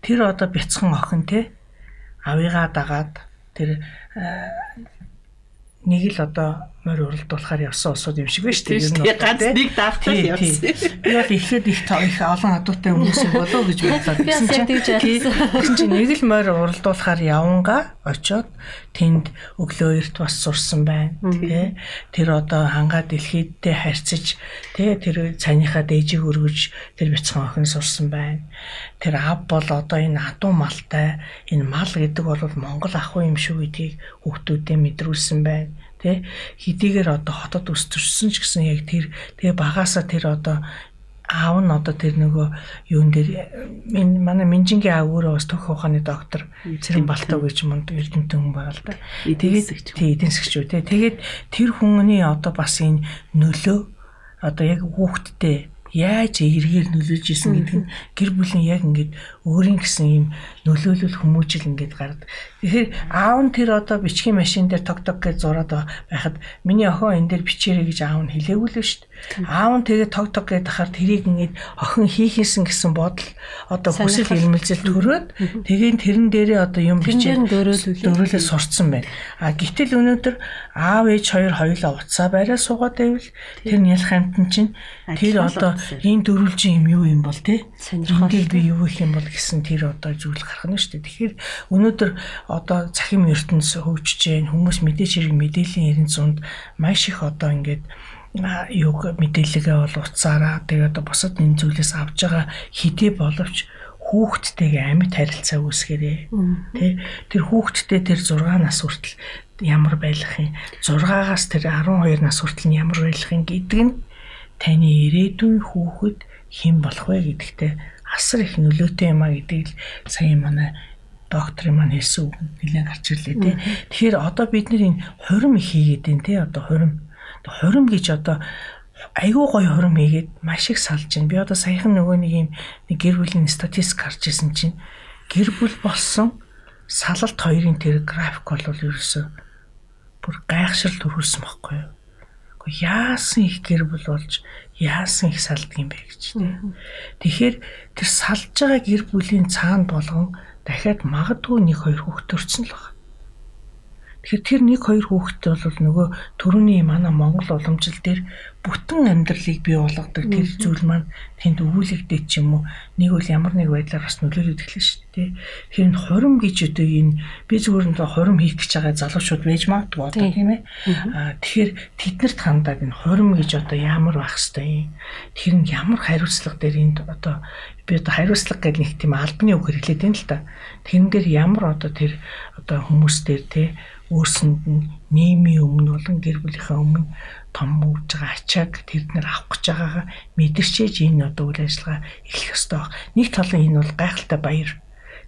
Тэр одоо бяцхан охин те авыгаа дагаад тэр нэг л одоо морь уралдуулахаар явсан усууд юм шиг байна шүү Тийм дээ. Ганц нэг даахтаа л явсан. Би бол ихэд их тоо их олон адуутай хүмүүс болов гэж бодлоо. Би бас тэгж ярьсан. Чи нэг л морь уралдуулахаар яванга очоод тэнд өглөө эрт бас сурсан байна. Тэ тэр одоо хангаа дэлхийдтэй харьцаж тэ тэр цаныхаа дээжийг өргөж тэр бяцхан охин сурсан байна. Тэр ав бол одоо энэ адуу малтай энэ мал гэдэг бол Монгол ах уу юм шүү гэдгийг хүүхдүүдэд мэдрүүлсэн байна тий хэдийгээр одоо хотод өсөрсөн ч гэсэн яг тэр тэгээ багаасаа тэр одоо аав нь одоо тэр нөгөө юун дээр манай Минжингийн аав өөрөө бас төх ухааны доктор Цэрэн Балтаг гэж мунд эрдэмтэн хүн байгаа л да. Тэгээд тий эдийн засгч үү тий. Тэгээд тэр хүний одоо бас энэ нөлөө одоо яг хүүхдтэй яаж эргээр нөлөөлж исэн гэдэг нь гэр бүлийн яг ингээд өөрийн гэсэн юм нөлөөлөл хүмүүжил ингээд гард. Тэгэхээр аав нь тэр одоо бичгийн машин дээр ток ток гэж зураад байхад миний охин энэ дээр бичээрэй гэж аав нь хэлээгүй л шүү дээ. Аав нь тэгээ ток ток гэж тахаар тэрийг ингээд охин хийхээсэн гэсэн бодол одоо хүсэл эрмэлзэл төрөөд тэгээ тэрэн дээрээ одоо юм бичээд дөрөөлөө сурцсан байна. А гítэл өнөөдөр аав ээж хоёр хоёулаа уцаа байраа суугаад байвал тэр нялх амтан чинь тэр одоо энэ дөрвөлжин юм юу юм бол те сонирхол. Би юу их юм бол гэсэн тэр одоо зүйл гарах нь шүү дээ. Тэгэхээр өнөөдөр одоо захим ертөнц хөгжиж जैन хүмүүс мэдээж хэрэг мэдээллийн эрен зунд маш их одоо ингээд юг мэдээлэлгээ бол уцаараа тэгээ одоо босод энэ зүйлээс авж байгаа хэдий боловч хүүхдтэйгээ амьд харилцаа үүсгэрээ. Тий тэр хүүхдтэй тэр 6 нас хүртэл ямар байх юм? 6-аас тэр 12 нас хүртэл нь ямар байх юм гэдэг нь таны ирээдүйн хүүхэд хэн болох вэ гэдэгтээ асар их нөлөөтэй юм а гэдгийг сая манай доктор маань хэлсэн үг нэлээд гарч ирлээ тий. Тэгэхээр одоо бид нар энэ хурим хийгээд байна тий одоо хурим хурим гэж одоо айгүй гоё хурим хийгээд маш их салж байна. Би одоо саяхан нөгөө нэг юм нэг гэр бүлийн статистик харж исэн чинь гэр бүл болсон салалт хоёрын тэр график бол ерөөсөө бүр гайхшрал төрүүлсэн байхгүй юу? Гэхдээ яасан их гэр бүл болж яасан их салдаг юм бэ гэж тийм. Тэгэхээр тэр салж байгаа гэр бүлийн цаанд болгон дахиад магадгүй нэг хоёр хүүхд төрсөн л байна. Тэгэхээр тэр нэг хоёр хүүхэдтэй бол нөгөө төрөний манай Монгол уламжил дээр бүтэн амьдралыг бий болгодог тэр зүйл маань тэнд өвүүлэгдээд ч юм уу нэг үл ямар нэг байдлаар бас нөлөөлөд эхэлнэ шүү дээ. Тэгэхээр энэ хурим гэж одоо энэ би зүгээр нь хурим хийх гэж байгаа залуучууд байж магадгүй одоо тийм ээ. Аа тэгэхээр тэднэрт хандаад энэ хурим гэж одоо ямар байх хэвтэй юм. Тэр нь ямар хариуцлага дээр энд одоо би одоо хариуцлага гэдэг нэг тийм албаны үг хэрэглээд байна л да. Тэрэн дээр ямар одоо тэр одоо хүмүүс дээр те өөрсөнд нь нийгмийн өмнө болон гэр бүлийнхээ өмнө том үүж байгаа ачааг тэднэр авах гэж байгаагаа мэдэрчээж энэ одоо үйл ажиллагаа эхлэх ёстой баг. Нэг талын энэ бол гайхалтай баяр.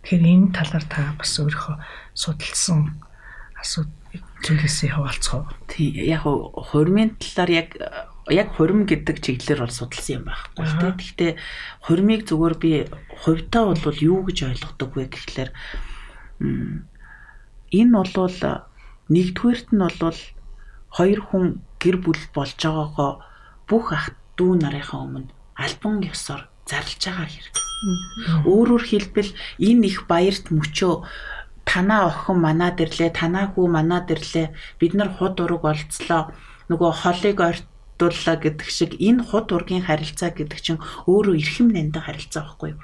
Тэгэхээр энэ талаар та бас өөрийнхөө судалсан асуудал зүйлээсээ хаваалцгаа. Тий яг хурмын талаар яг яг хурим гэдэг чиглэлээр бол судалсан юм байхгүй тий. Гэхдээ хурмыг зүгээр би хувьдаа бол юу гэж ойлгодог вэ гэхлээр энэ бол нэгдүгээрт нь бол хоёр хүн гэр бүл болж байгаагаа бүх ах дүү нарынхаа өмнө альбан ёсоор зарлж байгаа хэрэг. Өөрөөр хэлбэл энэ их баярт мөчөө танаа охин манаа дэрлээ, танаа хүү манаа дэрлээ. Бид нар худ ураг олцлоо. Нөгөө холыг ойртууллаа гэдэг шиг энэ худ ургийн харилцаа гэдэг чинь өөрөө эрхэм нандаа харилцаа байхгүй юу?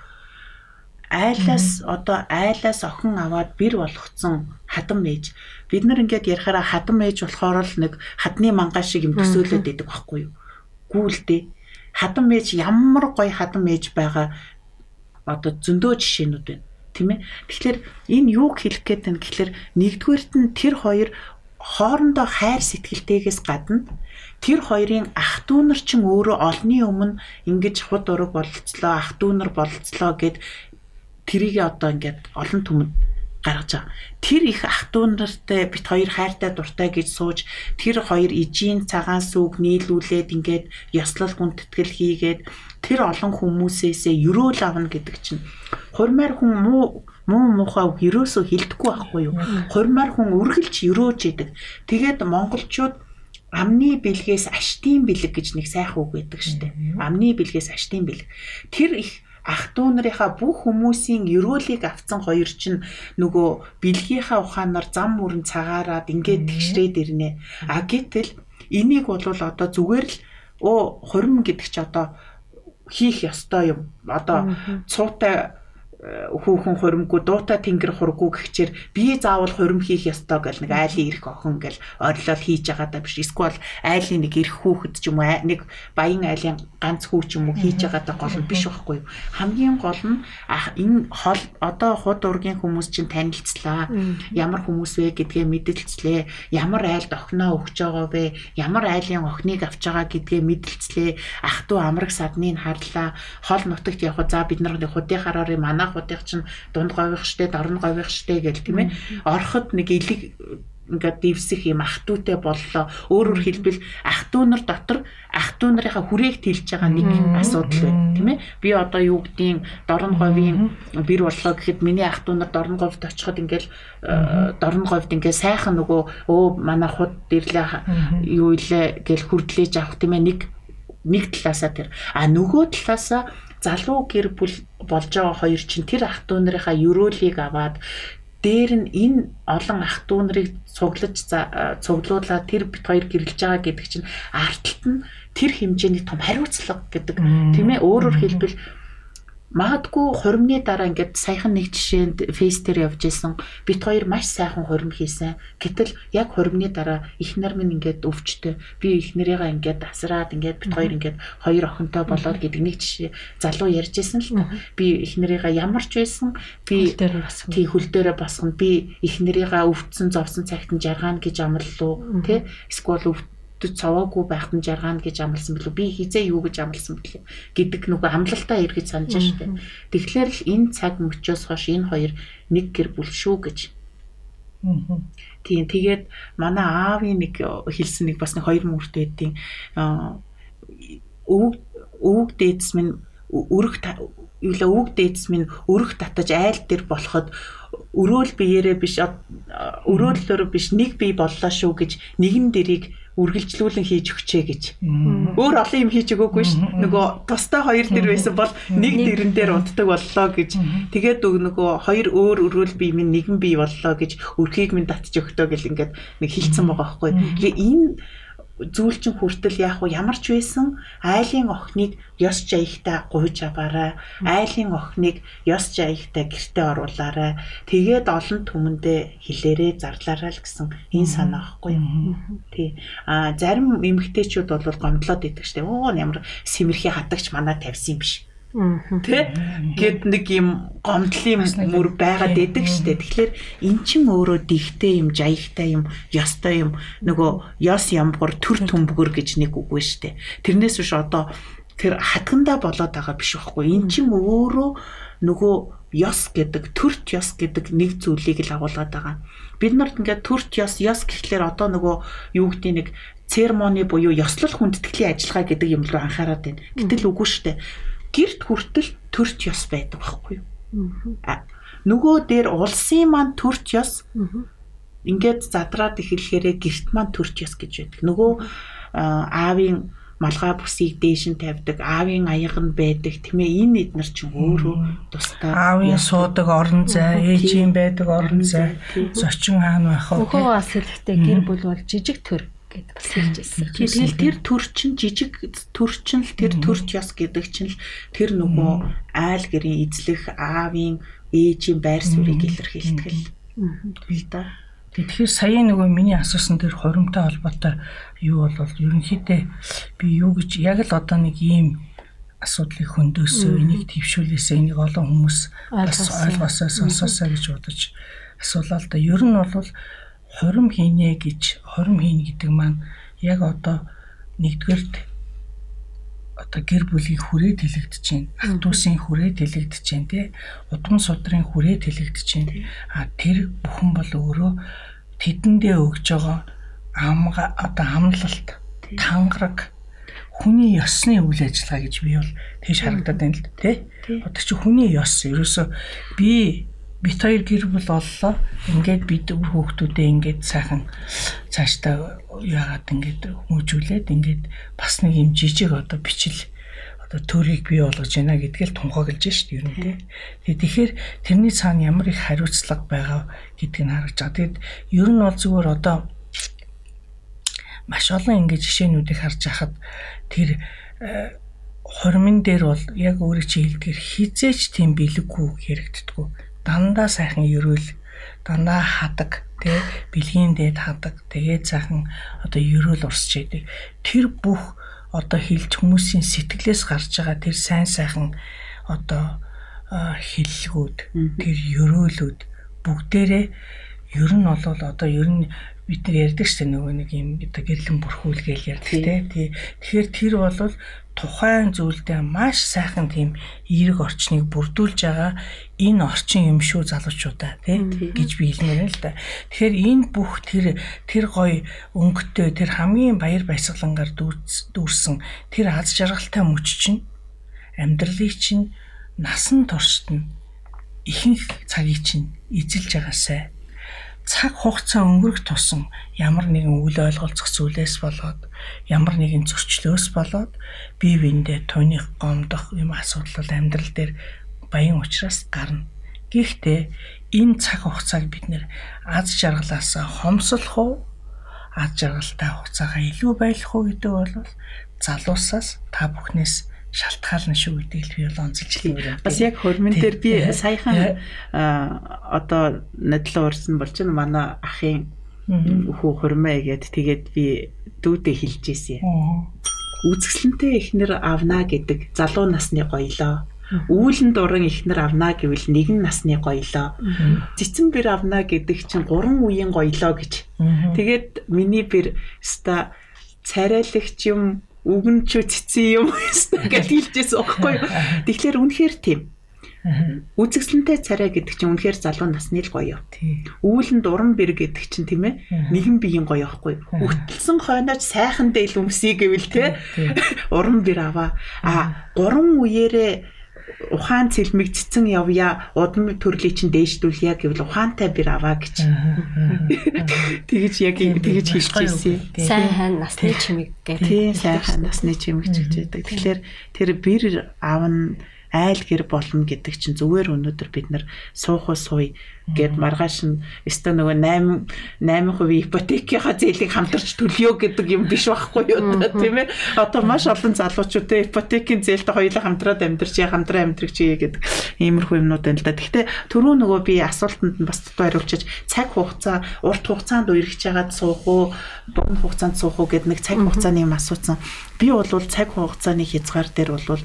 айлаас одоо айлаас охин аваад бэр болгоцсон хадам ээж бид нар ингээд ярихаараа хадам ээж болохоор л нэг хадны мангай шиг юм төсөөлөд идэг байхгүй юу? Гүйлдэ хадам ээж ямар гоё хадам ээж байгаа одоо зөндөө жишээнүүд байна. Тийм ээ тэгэхээр энэ юуг хэлэх гээд байна гэхэлэр нэгдүгээрт нь тэр хоёр хоорондоо хайр сэтгэлтэйгээс гадна тэр хоёрын ах дүү нар ч өөрөө олны өмнө ингэж худ ураг болцлоо ах дүү нар болцлоо гэд тэрийг одоо ингээд олон түмэнд гаргаж байгаа. Тэр их ах トゥ нартай бит хоёр хайртай дуртай гэж сууж тэр хоёр ижийн цагаан сүг нийлүүлээд ингээд ёслол гүнтэтгэл хийгээд тэр олон хүмүүсээсээ өрөөл авна гэдэг чинь хурмаар хүн муу муу муухай ерөөсөө хилдэхгүй байхгүй юу. Хурмаар хүн үргэлж өрөөж идэг. Тэгээд монголчууд амны бэлгээс аштын бэлэг гэж нэг сайхан үг байдаг штеп. Амны бэлгээс аштын бэлэг. Тэр их ах トゥ нарынхаа бүх хүмүүсийн өрөөлийг авцсан хоёр чинь нөгөө бэлгийнхаа ухаанаар зам мөрөн цагаараад ингээд тэгшрээд ирнэ. А гэтэл энийг бол одоо зүгээр л оо хурим гэдэг чи одоо хийх ёстой юм. Одоо цуутай хүүхэн хуримгүй дуутай тэнгэр хурггүй гэхчээр би заавал хурим хийх ёстой гэл нэг айлын ирэх охин гэл орилол хийж байгаа даа биш. Эсвэл айлын нэг ирэх хүүхэд ч юм уу нэг баян айлын ганц хүү ч юм уу хийж байгаа даа гол нь биш байхгүй хамгийн гол нь энэ хол одоо худ ургийн хүмүүс чинь танилцлаа. Ямар хүмүүс вэ гэдгээ мэдэлцлээ. Ямар айлд охиноо өгч байгаа вэ? Ямар айлын охиныг авч байгаа гэдгээ мэдэлцлээ. Ах トゥ амраг садныг харлаа. Хол нутагт явах за бид нар худын хараар манай анхуудынх чинь дунд гових штэ дорн гових штэ гэл тийм ээ ороход нэг илэг ингээд дивсэх юм ах トゥ утэй боллоо. Өөрөөр хэлбэл ах トゥ нар дотор ах トゥ нарынхаа хүрээг тэлж байгаа нэг асуудал байна, тийм ээ. Би одоо юу гэдгийг дорн говийн бэр боллоо гэхэд миний ах トゥ нар дорн говьд очиход ингээл дорн говьд ингээ сайхан нөгөө өө манай худ дэрлээ юу илээ гэл хүрдлээж авах тийм ээ нэг нэг талаасаа тэр а нөгөө талаасаа залуу гэр бүл болж байгаа хоёр чинь тэр ах トゥ нарынхаа ерөөлийг аваад дээр нь энэ олон ах トゥ нарыг цуглаж цуглуулаад тэр бит хоёр гэрэлж байгаа гэдэг чинь арталт нь тэр хэмжээний том хариуцлага гэдэг тийм ээ өөрөөр хэлбэл Магадгүй хуримны дараа ингээд саяхан нэг жишээнд фейс дээр явж исэн бит хоёр маш сайхан хурим хийсэн. Гэтэл яг хуримны дараа их нар минь ингээд өвчтөй. Би их нарыгаа ингээд асраад ингээд бит хоёр ингээд хоёр охинтой болоод гэдэг нэг жишээ залуу ярьж исэн л та. Би их нарыгаа ямар ч байсан би тий хөл дээрээ босгоно. Би их нарыгаа өвдсөн зовсон цагт нь жаргаана гэж амлалуу тий эсвэл өвдөж цаваагүй байхад нь жаргаана гэж амласан билүү. Би хизээ юу гэж амласан бэлээ? гэдэг нөгөө амлалтаа эргэж санаж штэ. Тэгэхээр л энэ цаг мөчөөс хойш энэ хоёр нэг гэр бүл шүү гэж Тийм тэгээд манай аавын нэг хэлсэн нэг бас нэг хоёр мөртэй байдیں۔ өвөг өвөг дээдс минь өрөх юу л өвөг дээдс минь өрөх татаж айл дээр болоход өрөөл биеэрээ биш өрөөлөөр биш нэг бие боллоо шүү гэж нэгэн дэрийг үргэлжлүүлэн хийж өгчээ гэж. Өөр олон юм хийж өгөөгүй ш. Нөгөө тустай хоёр дэр байсан бол нэг дэрэн дээр унтдаг боллоо гэж. Тэгээд нөгөө хоёр өөр өрөөл бие минь нэгэн бие боллоо гэж өрхийг минь татж өгтөө гэл ингээд нэг хилцсэн байгаа байхгүй. Тэгээ энэ зүйл чинь хүртэл яг уу ямар ч байсан айлын охиныг ёс жаягтай гуйж аваарай. Айлын охиныг ёс жаягтай гэртээ оруулаарай. Тэгээд олон түмэндээ хилээрээ зарлаарай л гэсэн энэ санаа байхгүй юу. Тий. А зарим эмэгтэйчүүд бол гомдлоод идэг штеп. Оо ямар симэрхий хатагч манаа тавьсан юм биш Тэ гэд нэг юм гомдлын мөр байгаад идэг штэ. Тэгэхээр эн чин өөрөө дихтэй юм, жаягтай юм, ёстой юм. Нөгөө ёс ямбгар төр төмбгөр гэж нэг үг байна штэ. Тэрнээс биш одоо тэр хатгандаа болоод байгаа биш байхгүй. Эн чин өөрөө нөгөө ёс гэдэг, төрт ёс гэдэг нэг зүйлийг л агуулгаад байгаа. Бид нарт ингээд төрт ёс, ёс гэхлээр одоо нөгөө юу гэдэг нэг церемони буюу ёслол хүндэтгэлийн ажиллагаа гэдэг юм руу анхаарат байна. Гэтэл үгүй штэ гэрт хүртэл төрч ёс байдаг байхгүй юу? Нөгөө дээр улсын маань төрч ёс ингээд задраад эхлэхээрээ гэрт маань төрч ёс гэж байдаг. Нөгөө аавын малгай бүсийг дээш нь тавьдаг, аавын аяга нь байдаг тийм ээ. Энэ эднэр чинь өөрөө тусдаа аавын суудаг орон зай, ээжийн байдаг орон зай, зочин хаана байх вэ? Хөхөө бас хэлэхдээ гэр бүл бол жижиг төр гэдэг бас хэлж байсан. Тэгэл тэр төр чин жижиг төр чин л тэр төрч яс гэдэг чин л тэр нөгөө айл гэрийн эзлэх аавын ээжийн байр суурийг илэрхийлдэг л да. Тэгэхээр сая нөгөө миний асуусан тэр хоримтой холбоотой юу бол ерөнхийдөө би юу гэж яг л одоо нэг ийм асуудлыг хөндөсөө энийг твшүүлээсээ энийг олон хүмүүс бас ойлгосоо сонсоосоо гэж бодож асуулаа л да. Ер нь бол хорим хийнэ гэж хорим хийнэ гэдэг маань яг одоо нэгдүгээрт одоо гэр бүлийн хүрээ тэлэгдэж байна. Ах дүүсийн хүрээ тэлэгдэж байна тий. Удам судрын хүрээ тэлэгдэж байна. А тэр бүхэн бол өөрөө тэдэндээ өгж байгаа амга одоо амлалт тангараг хүний ёсны үйл ажиллагаа гэж би бол тийш харагдаад байна л тий. Одоо чи хүний ёс ерөөсө би бит хоёр гэр бүл боллоо. Ингээд бид хүүхдүүдээ ингээд сайхан цаашдаа яагаад ингээд хүмүүжүүлээд ингээд бас нэг юм жижиг одоо бичил одоо төрийг бий болгож байна гэдгээл тунхаглаж шít ер нь тий. Тэгэхээр тэрний цаана ямар их хариуцлага байгаа гэдгийг харагдаж байгаа. Тэгэд ер нь бол зүгээр одоо маш олон ингэ жишээнүүдийг харж хахад тэр хормын дээр бол яг өөрөө чи хэлдгэр хизээч тийм бэлэггүй хэрэгддэггүй. Дандаа сайхан ерөөл, дандаа хадаг, тэ бэлгийн дээд хадаг. Тэгээд сайхан одоо ерөөл урсч яадаг. Тэр бүх одоо хилж хүмүүсийн сэтгэлээс гарч байгаа тэр сайн сайхан одоо хиллгүүд, тэр ерөөлүүд бүгдээрээ ер нь бол одоо ер нь бид нар ярьдаг шүү дээ нөгөө нэг юм одоо гэрлэн бүрхүүлгээл ярьдаг тий. Тэгэхээр тэр бол тухайн зүйлдээ маш сайхан тийм эерэг орчныг бүрдүүлж байгаа энэ орчин юм шүү залуучуудаа тий гэж би хэлмээр л да. Тэгэхээр энэ бүх тэр тэр гоё өнгөтэй тэр хамгийн баяр баясгалангаар дүүрсэн тэр аз жаргалтай мөч чинь амьдралыг чинь насан туршид нь ихэнх цагийг чинь эзэлж байгаасай цаг хугацаа өнгөрөх тусам ямар нэгэн үйл ойлголцох зүйлээс болоод ямар нэгэн зөрчлөөс болоод бие биендээ тооних гомдох юм асуудал амьдрал дээр баян ухраас гарна. Гэхдээ энэ цаг хугацааг бид нэр аз жаргалаас хомсолох уу? Аз жаргалтай хугацаагаа илүү байлгах уу гэдэг бол залуусаас та бүхнээс шалтгаална шүү гэдэг л би бол онцолж хэлмээр. Бас яг хөрмөн дээр би саяхан одоо надлаа урсан бол чинь манай ахын хүү хөрмөө гэд тэгээд би дүүдээ хэлж ийсэн. Үзэсгэлэнтэй ихнэр авна гэдэг залуу насны гоёлоо. Үүлэн дуран ихнэр авна гэвэл нэгэн насны гоёлоо. Цэцэн бэр авна гэдэг чинь гурван үеийн гоёлоо гэж. Тэгээд миний бэр ста царайлагч юм үгэн ч цэцэн юм гэж хэлжээс өгөхгүй. Тэгэхээр үнэхээр тийм. Үзэгсэлэнтэй царай гэдэг чинь үнэхээр залуу насны л гоё. Үүлэн дуран бэр гэдэг чинь тийм ээ. Нэгэн биеийн гоё байхгүй. Үтэлсэн хойноож сайхан дээл өмсөе гэвэл те. Уран бэр аваа. А гурван үеэрээ ухаан цэлмэг цэцэн явъя удам төрлийг чинь дээждүүлъя гэвэл ухаантай бэр аваа гэж. Тэгэж яг тэгэж хэлж ирсэн. Сайн насны чимэг гэдэг. Тийм сайн насны чимэг гэж хэлдэг. Тэгэхээр тэр бэр аавн айл гэр болно гэдэг чинь зүгээр өнөөдөр бид нар суух уу сууя гэд маргааш нь өстө нөгөө 8 8% ипотекийнхаа зээлийг хамтарч төлөё гэдэг юм биш байхгүй юу тийм ээ. Одоо маш олон залуучууд те ипотекийн зээлтэй хоёулаа хамтраад амьдарч яа хамтраа амьдрах чигээ гэдэг иймэрхүү юмнууд байна л да. Гэхдээ түрүү нөгөө би асуултанд нь бас дутуу хариулчих. Цаг хугацаа урт хугацаанд үерхэж яагаад суух уу дунд хугацаанд суух уу гэд нэг цаг хугацааны юм асуусан. Би бол цаг хугацааны хязгаар дээр бол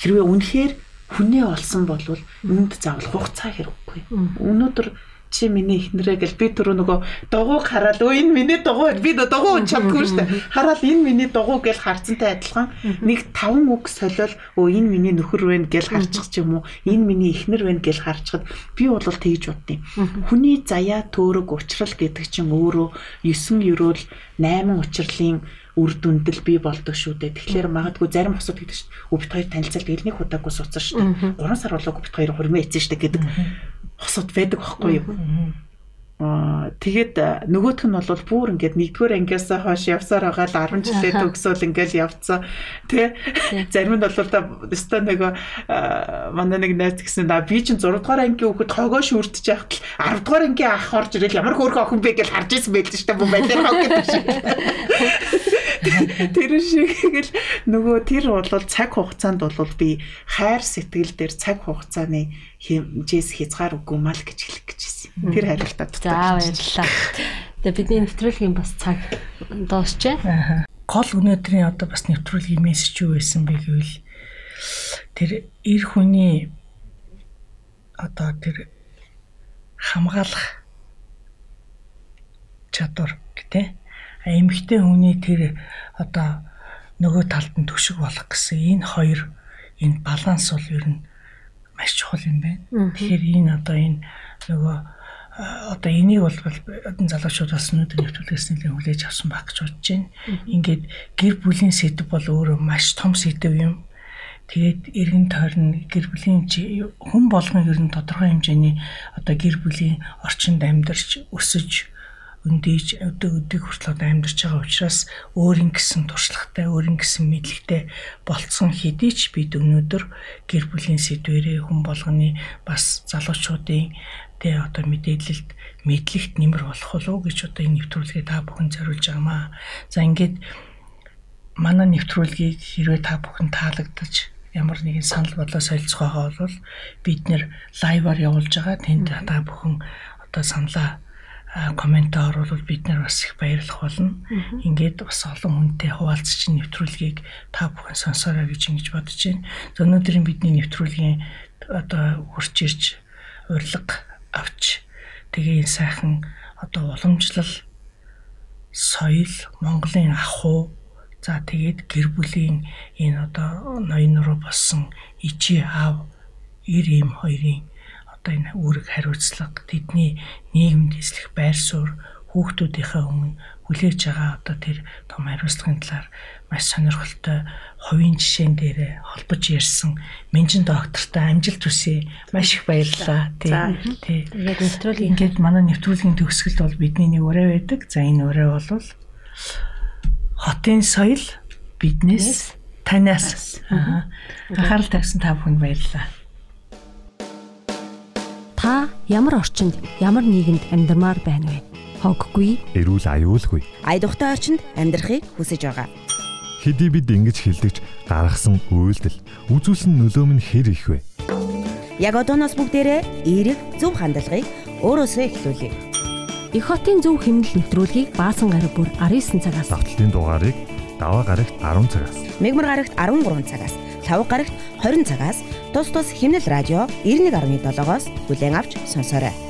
хэрвээ үнэхээр хүнээ олсон бол үүнд заавал хугацаа хэрэггүй. Өнөөдөр чи миний ихнэрээ гэл би түрүү нөгөө дугуйг хараад өө энэ миний дугуй би дугуй чадгүй шүү дээ. Хараад энэ миний дугуй гэл харцантай адилхан нэг таван үг солиол өө энэ миний нөхөр вэ гэл харчих ч юм уу энэ миний ихнэр вэ гэл харчихад би бол тэгж боддیں۔ Хүний заяа төөрөг уучрал гэдэг чинь өөрөө 9 ерөөл 8 учрлын үр дүндэл бий болдог шүү дээ. Тэгэхээр магадгүй зарим босод гэдэг чинь өвд хоёр танилцалд элний худаагүй суудсан шүү дээ. 3 сар болоо өвд хоёр хурмээ эцэн шүү дээ гэдэг босод байдаг байхгүй юу? Аа тэгээд нөгөөх нь бол бүр ингээд нэгдүгээр ангиас хойш явсаар байгаа л 10 жилээ төгсөөл ингээд явцсан. Тий. Зарим нь бол та өстой нэг манай нэг найз гэсэн да би чинь 6 дугаар ангийн хүүхэд хогоо шүртэж яхад 10 дугаар ангийн ах орж ирэл ямар хөөрхөн охин бэ? гэж харж ирсэн байл шүү дээ бо байлаа хог гэдэг шиг Тэр шиг гэл нөгөө тэр бол цаг хугацаанд бол би хайр сэтгэл дээр цаг хугацааны хэмжээс хязгаар үгүй мал гэж хэлэх гэж байна. Тэр хариултаа дутаа. За баярлалаа. Тэгээ бидний нэвтрүүлгийн бас цаг дуусчээ. Гол өнөөдрийн одоо бас нэвтрүүлгийн мессеж юу байсан бэ гэвэл тэр эр хүний одоо тэр хамгаалах чадвар гэдэг эмэгтэй хүний тэр одоо нөгөө талд нь төшиг болох гэсэн энэ хоёр энэ баланс бол ер нь маш чухал юм байна. Тэгэхээр энэ одоо энэ нөгөө одоо энийг бол одоо залуучууд бас өнөөдөр нэвтрүүлгээс нэлээд хүлээж авсан баг гэж бодож байна. Ингээд гэр бүлийн сэдв бол өөрөө маш том сэдв юм. Тэгээд эргэн тойрон гэр бүлийн хүн болгон ер нь тодорхой хэмжээний одоо гэр бүлийн орчинд амьдарч өсөж өндийж өдөө өдийг хүртэл одоо амьдарч байгаа учраас өөрийн гэсэн туршлагатай, өөрийн гэсэн мэдлэгтэй болцсон хэдий ч бид өнөөдөр гэр бүлийн сэдвэрээ хүн болгоны бас залуучуудын тэ одоо мэдээлэлд мэдлэгт нэмэр болох уу гэж одоо энэ нэвтрүүлгээ та бүхэн зориулж байгаамаа. За ингээд манай нэвтрүүлгийг хэрвээ та бүхэн таалагдаж ямар нэгэн санал бодлоо солилцох байгаа бол бид нэр лайваар явуулж байгаа. Тэнд та бүхэн одоо саналаа коммент оруулбал бид нар бас их баярлах болно. Ингээд бас олон хүнтэй хуваалцаж нэвтрүүлгийг та бүхэн сонсоорой гэж ингэж бодож байна. За өнөөдрийн бидний нэвтрүүлгийн одоо хурж ирж урилга авч тэгээ энэ сайхан одоо уламжлал соёл Монголын ахуй за тэгээд гэр бүлийн энэ одоо ноён руу болсон ичи аав ир им хоёрын одоо энэ үүрэг хариуцлага тэдний нийгэмд эслэх байр суурь хүүхдүүдийнхээ өмнө хүлээж байгаа одоо тэр том хариуцлагын талаар маш сонирхолтой хувийн жишээн дээр холбож ярьсан менжин доктортой амжилт хүсье. Маш их баярлалаа. Тий. Тэгээд нэвтрүүлгийн Ингээд манай нэвтрүүлгийн төгсгөлд бол бидний нэг өрөө байдаг. За энэ өрөө бол хотын соёл биднээс танаас. Аа. Анхаарал тавьсан та бүхэнд баярлалаа. Та ямар орчинд, ямар нийгэмд амьдармаар байна вэ? Хоггүй, Эрүүл аюулгүй. Айдухтай орчинд амьдрахыг хүсэж байгаа. Хэдий бид ингэж хилдэгч гаргасан үйлдэл үзүүлсэн нөлөө нь хэр их вэ? Яг одооноос бүгдээрээ эерэг зөв хандлагыг өөрөөсөө эхлүүлье. их хотын зөв хэмнэл нэвтрүүлгийг баасан гараг бүр 19 цагаас Давталтын дугаарыг даваа гарагт 10 цагаас Мегмар гарагт 13 цагаас, лав гарагт 20 цагаас тус тус химнэл радио 91.7-оос бүлээн авч сонсоорой.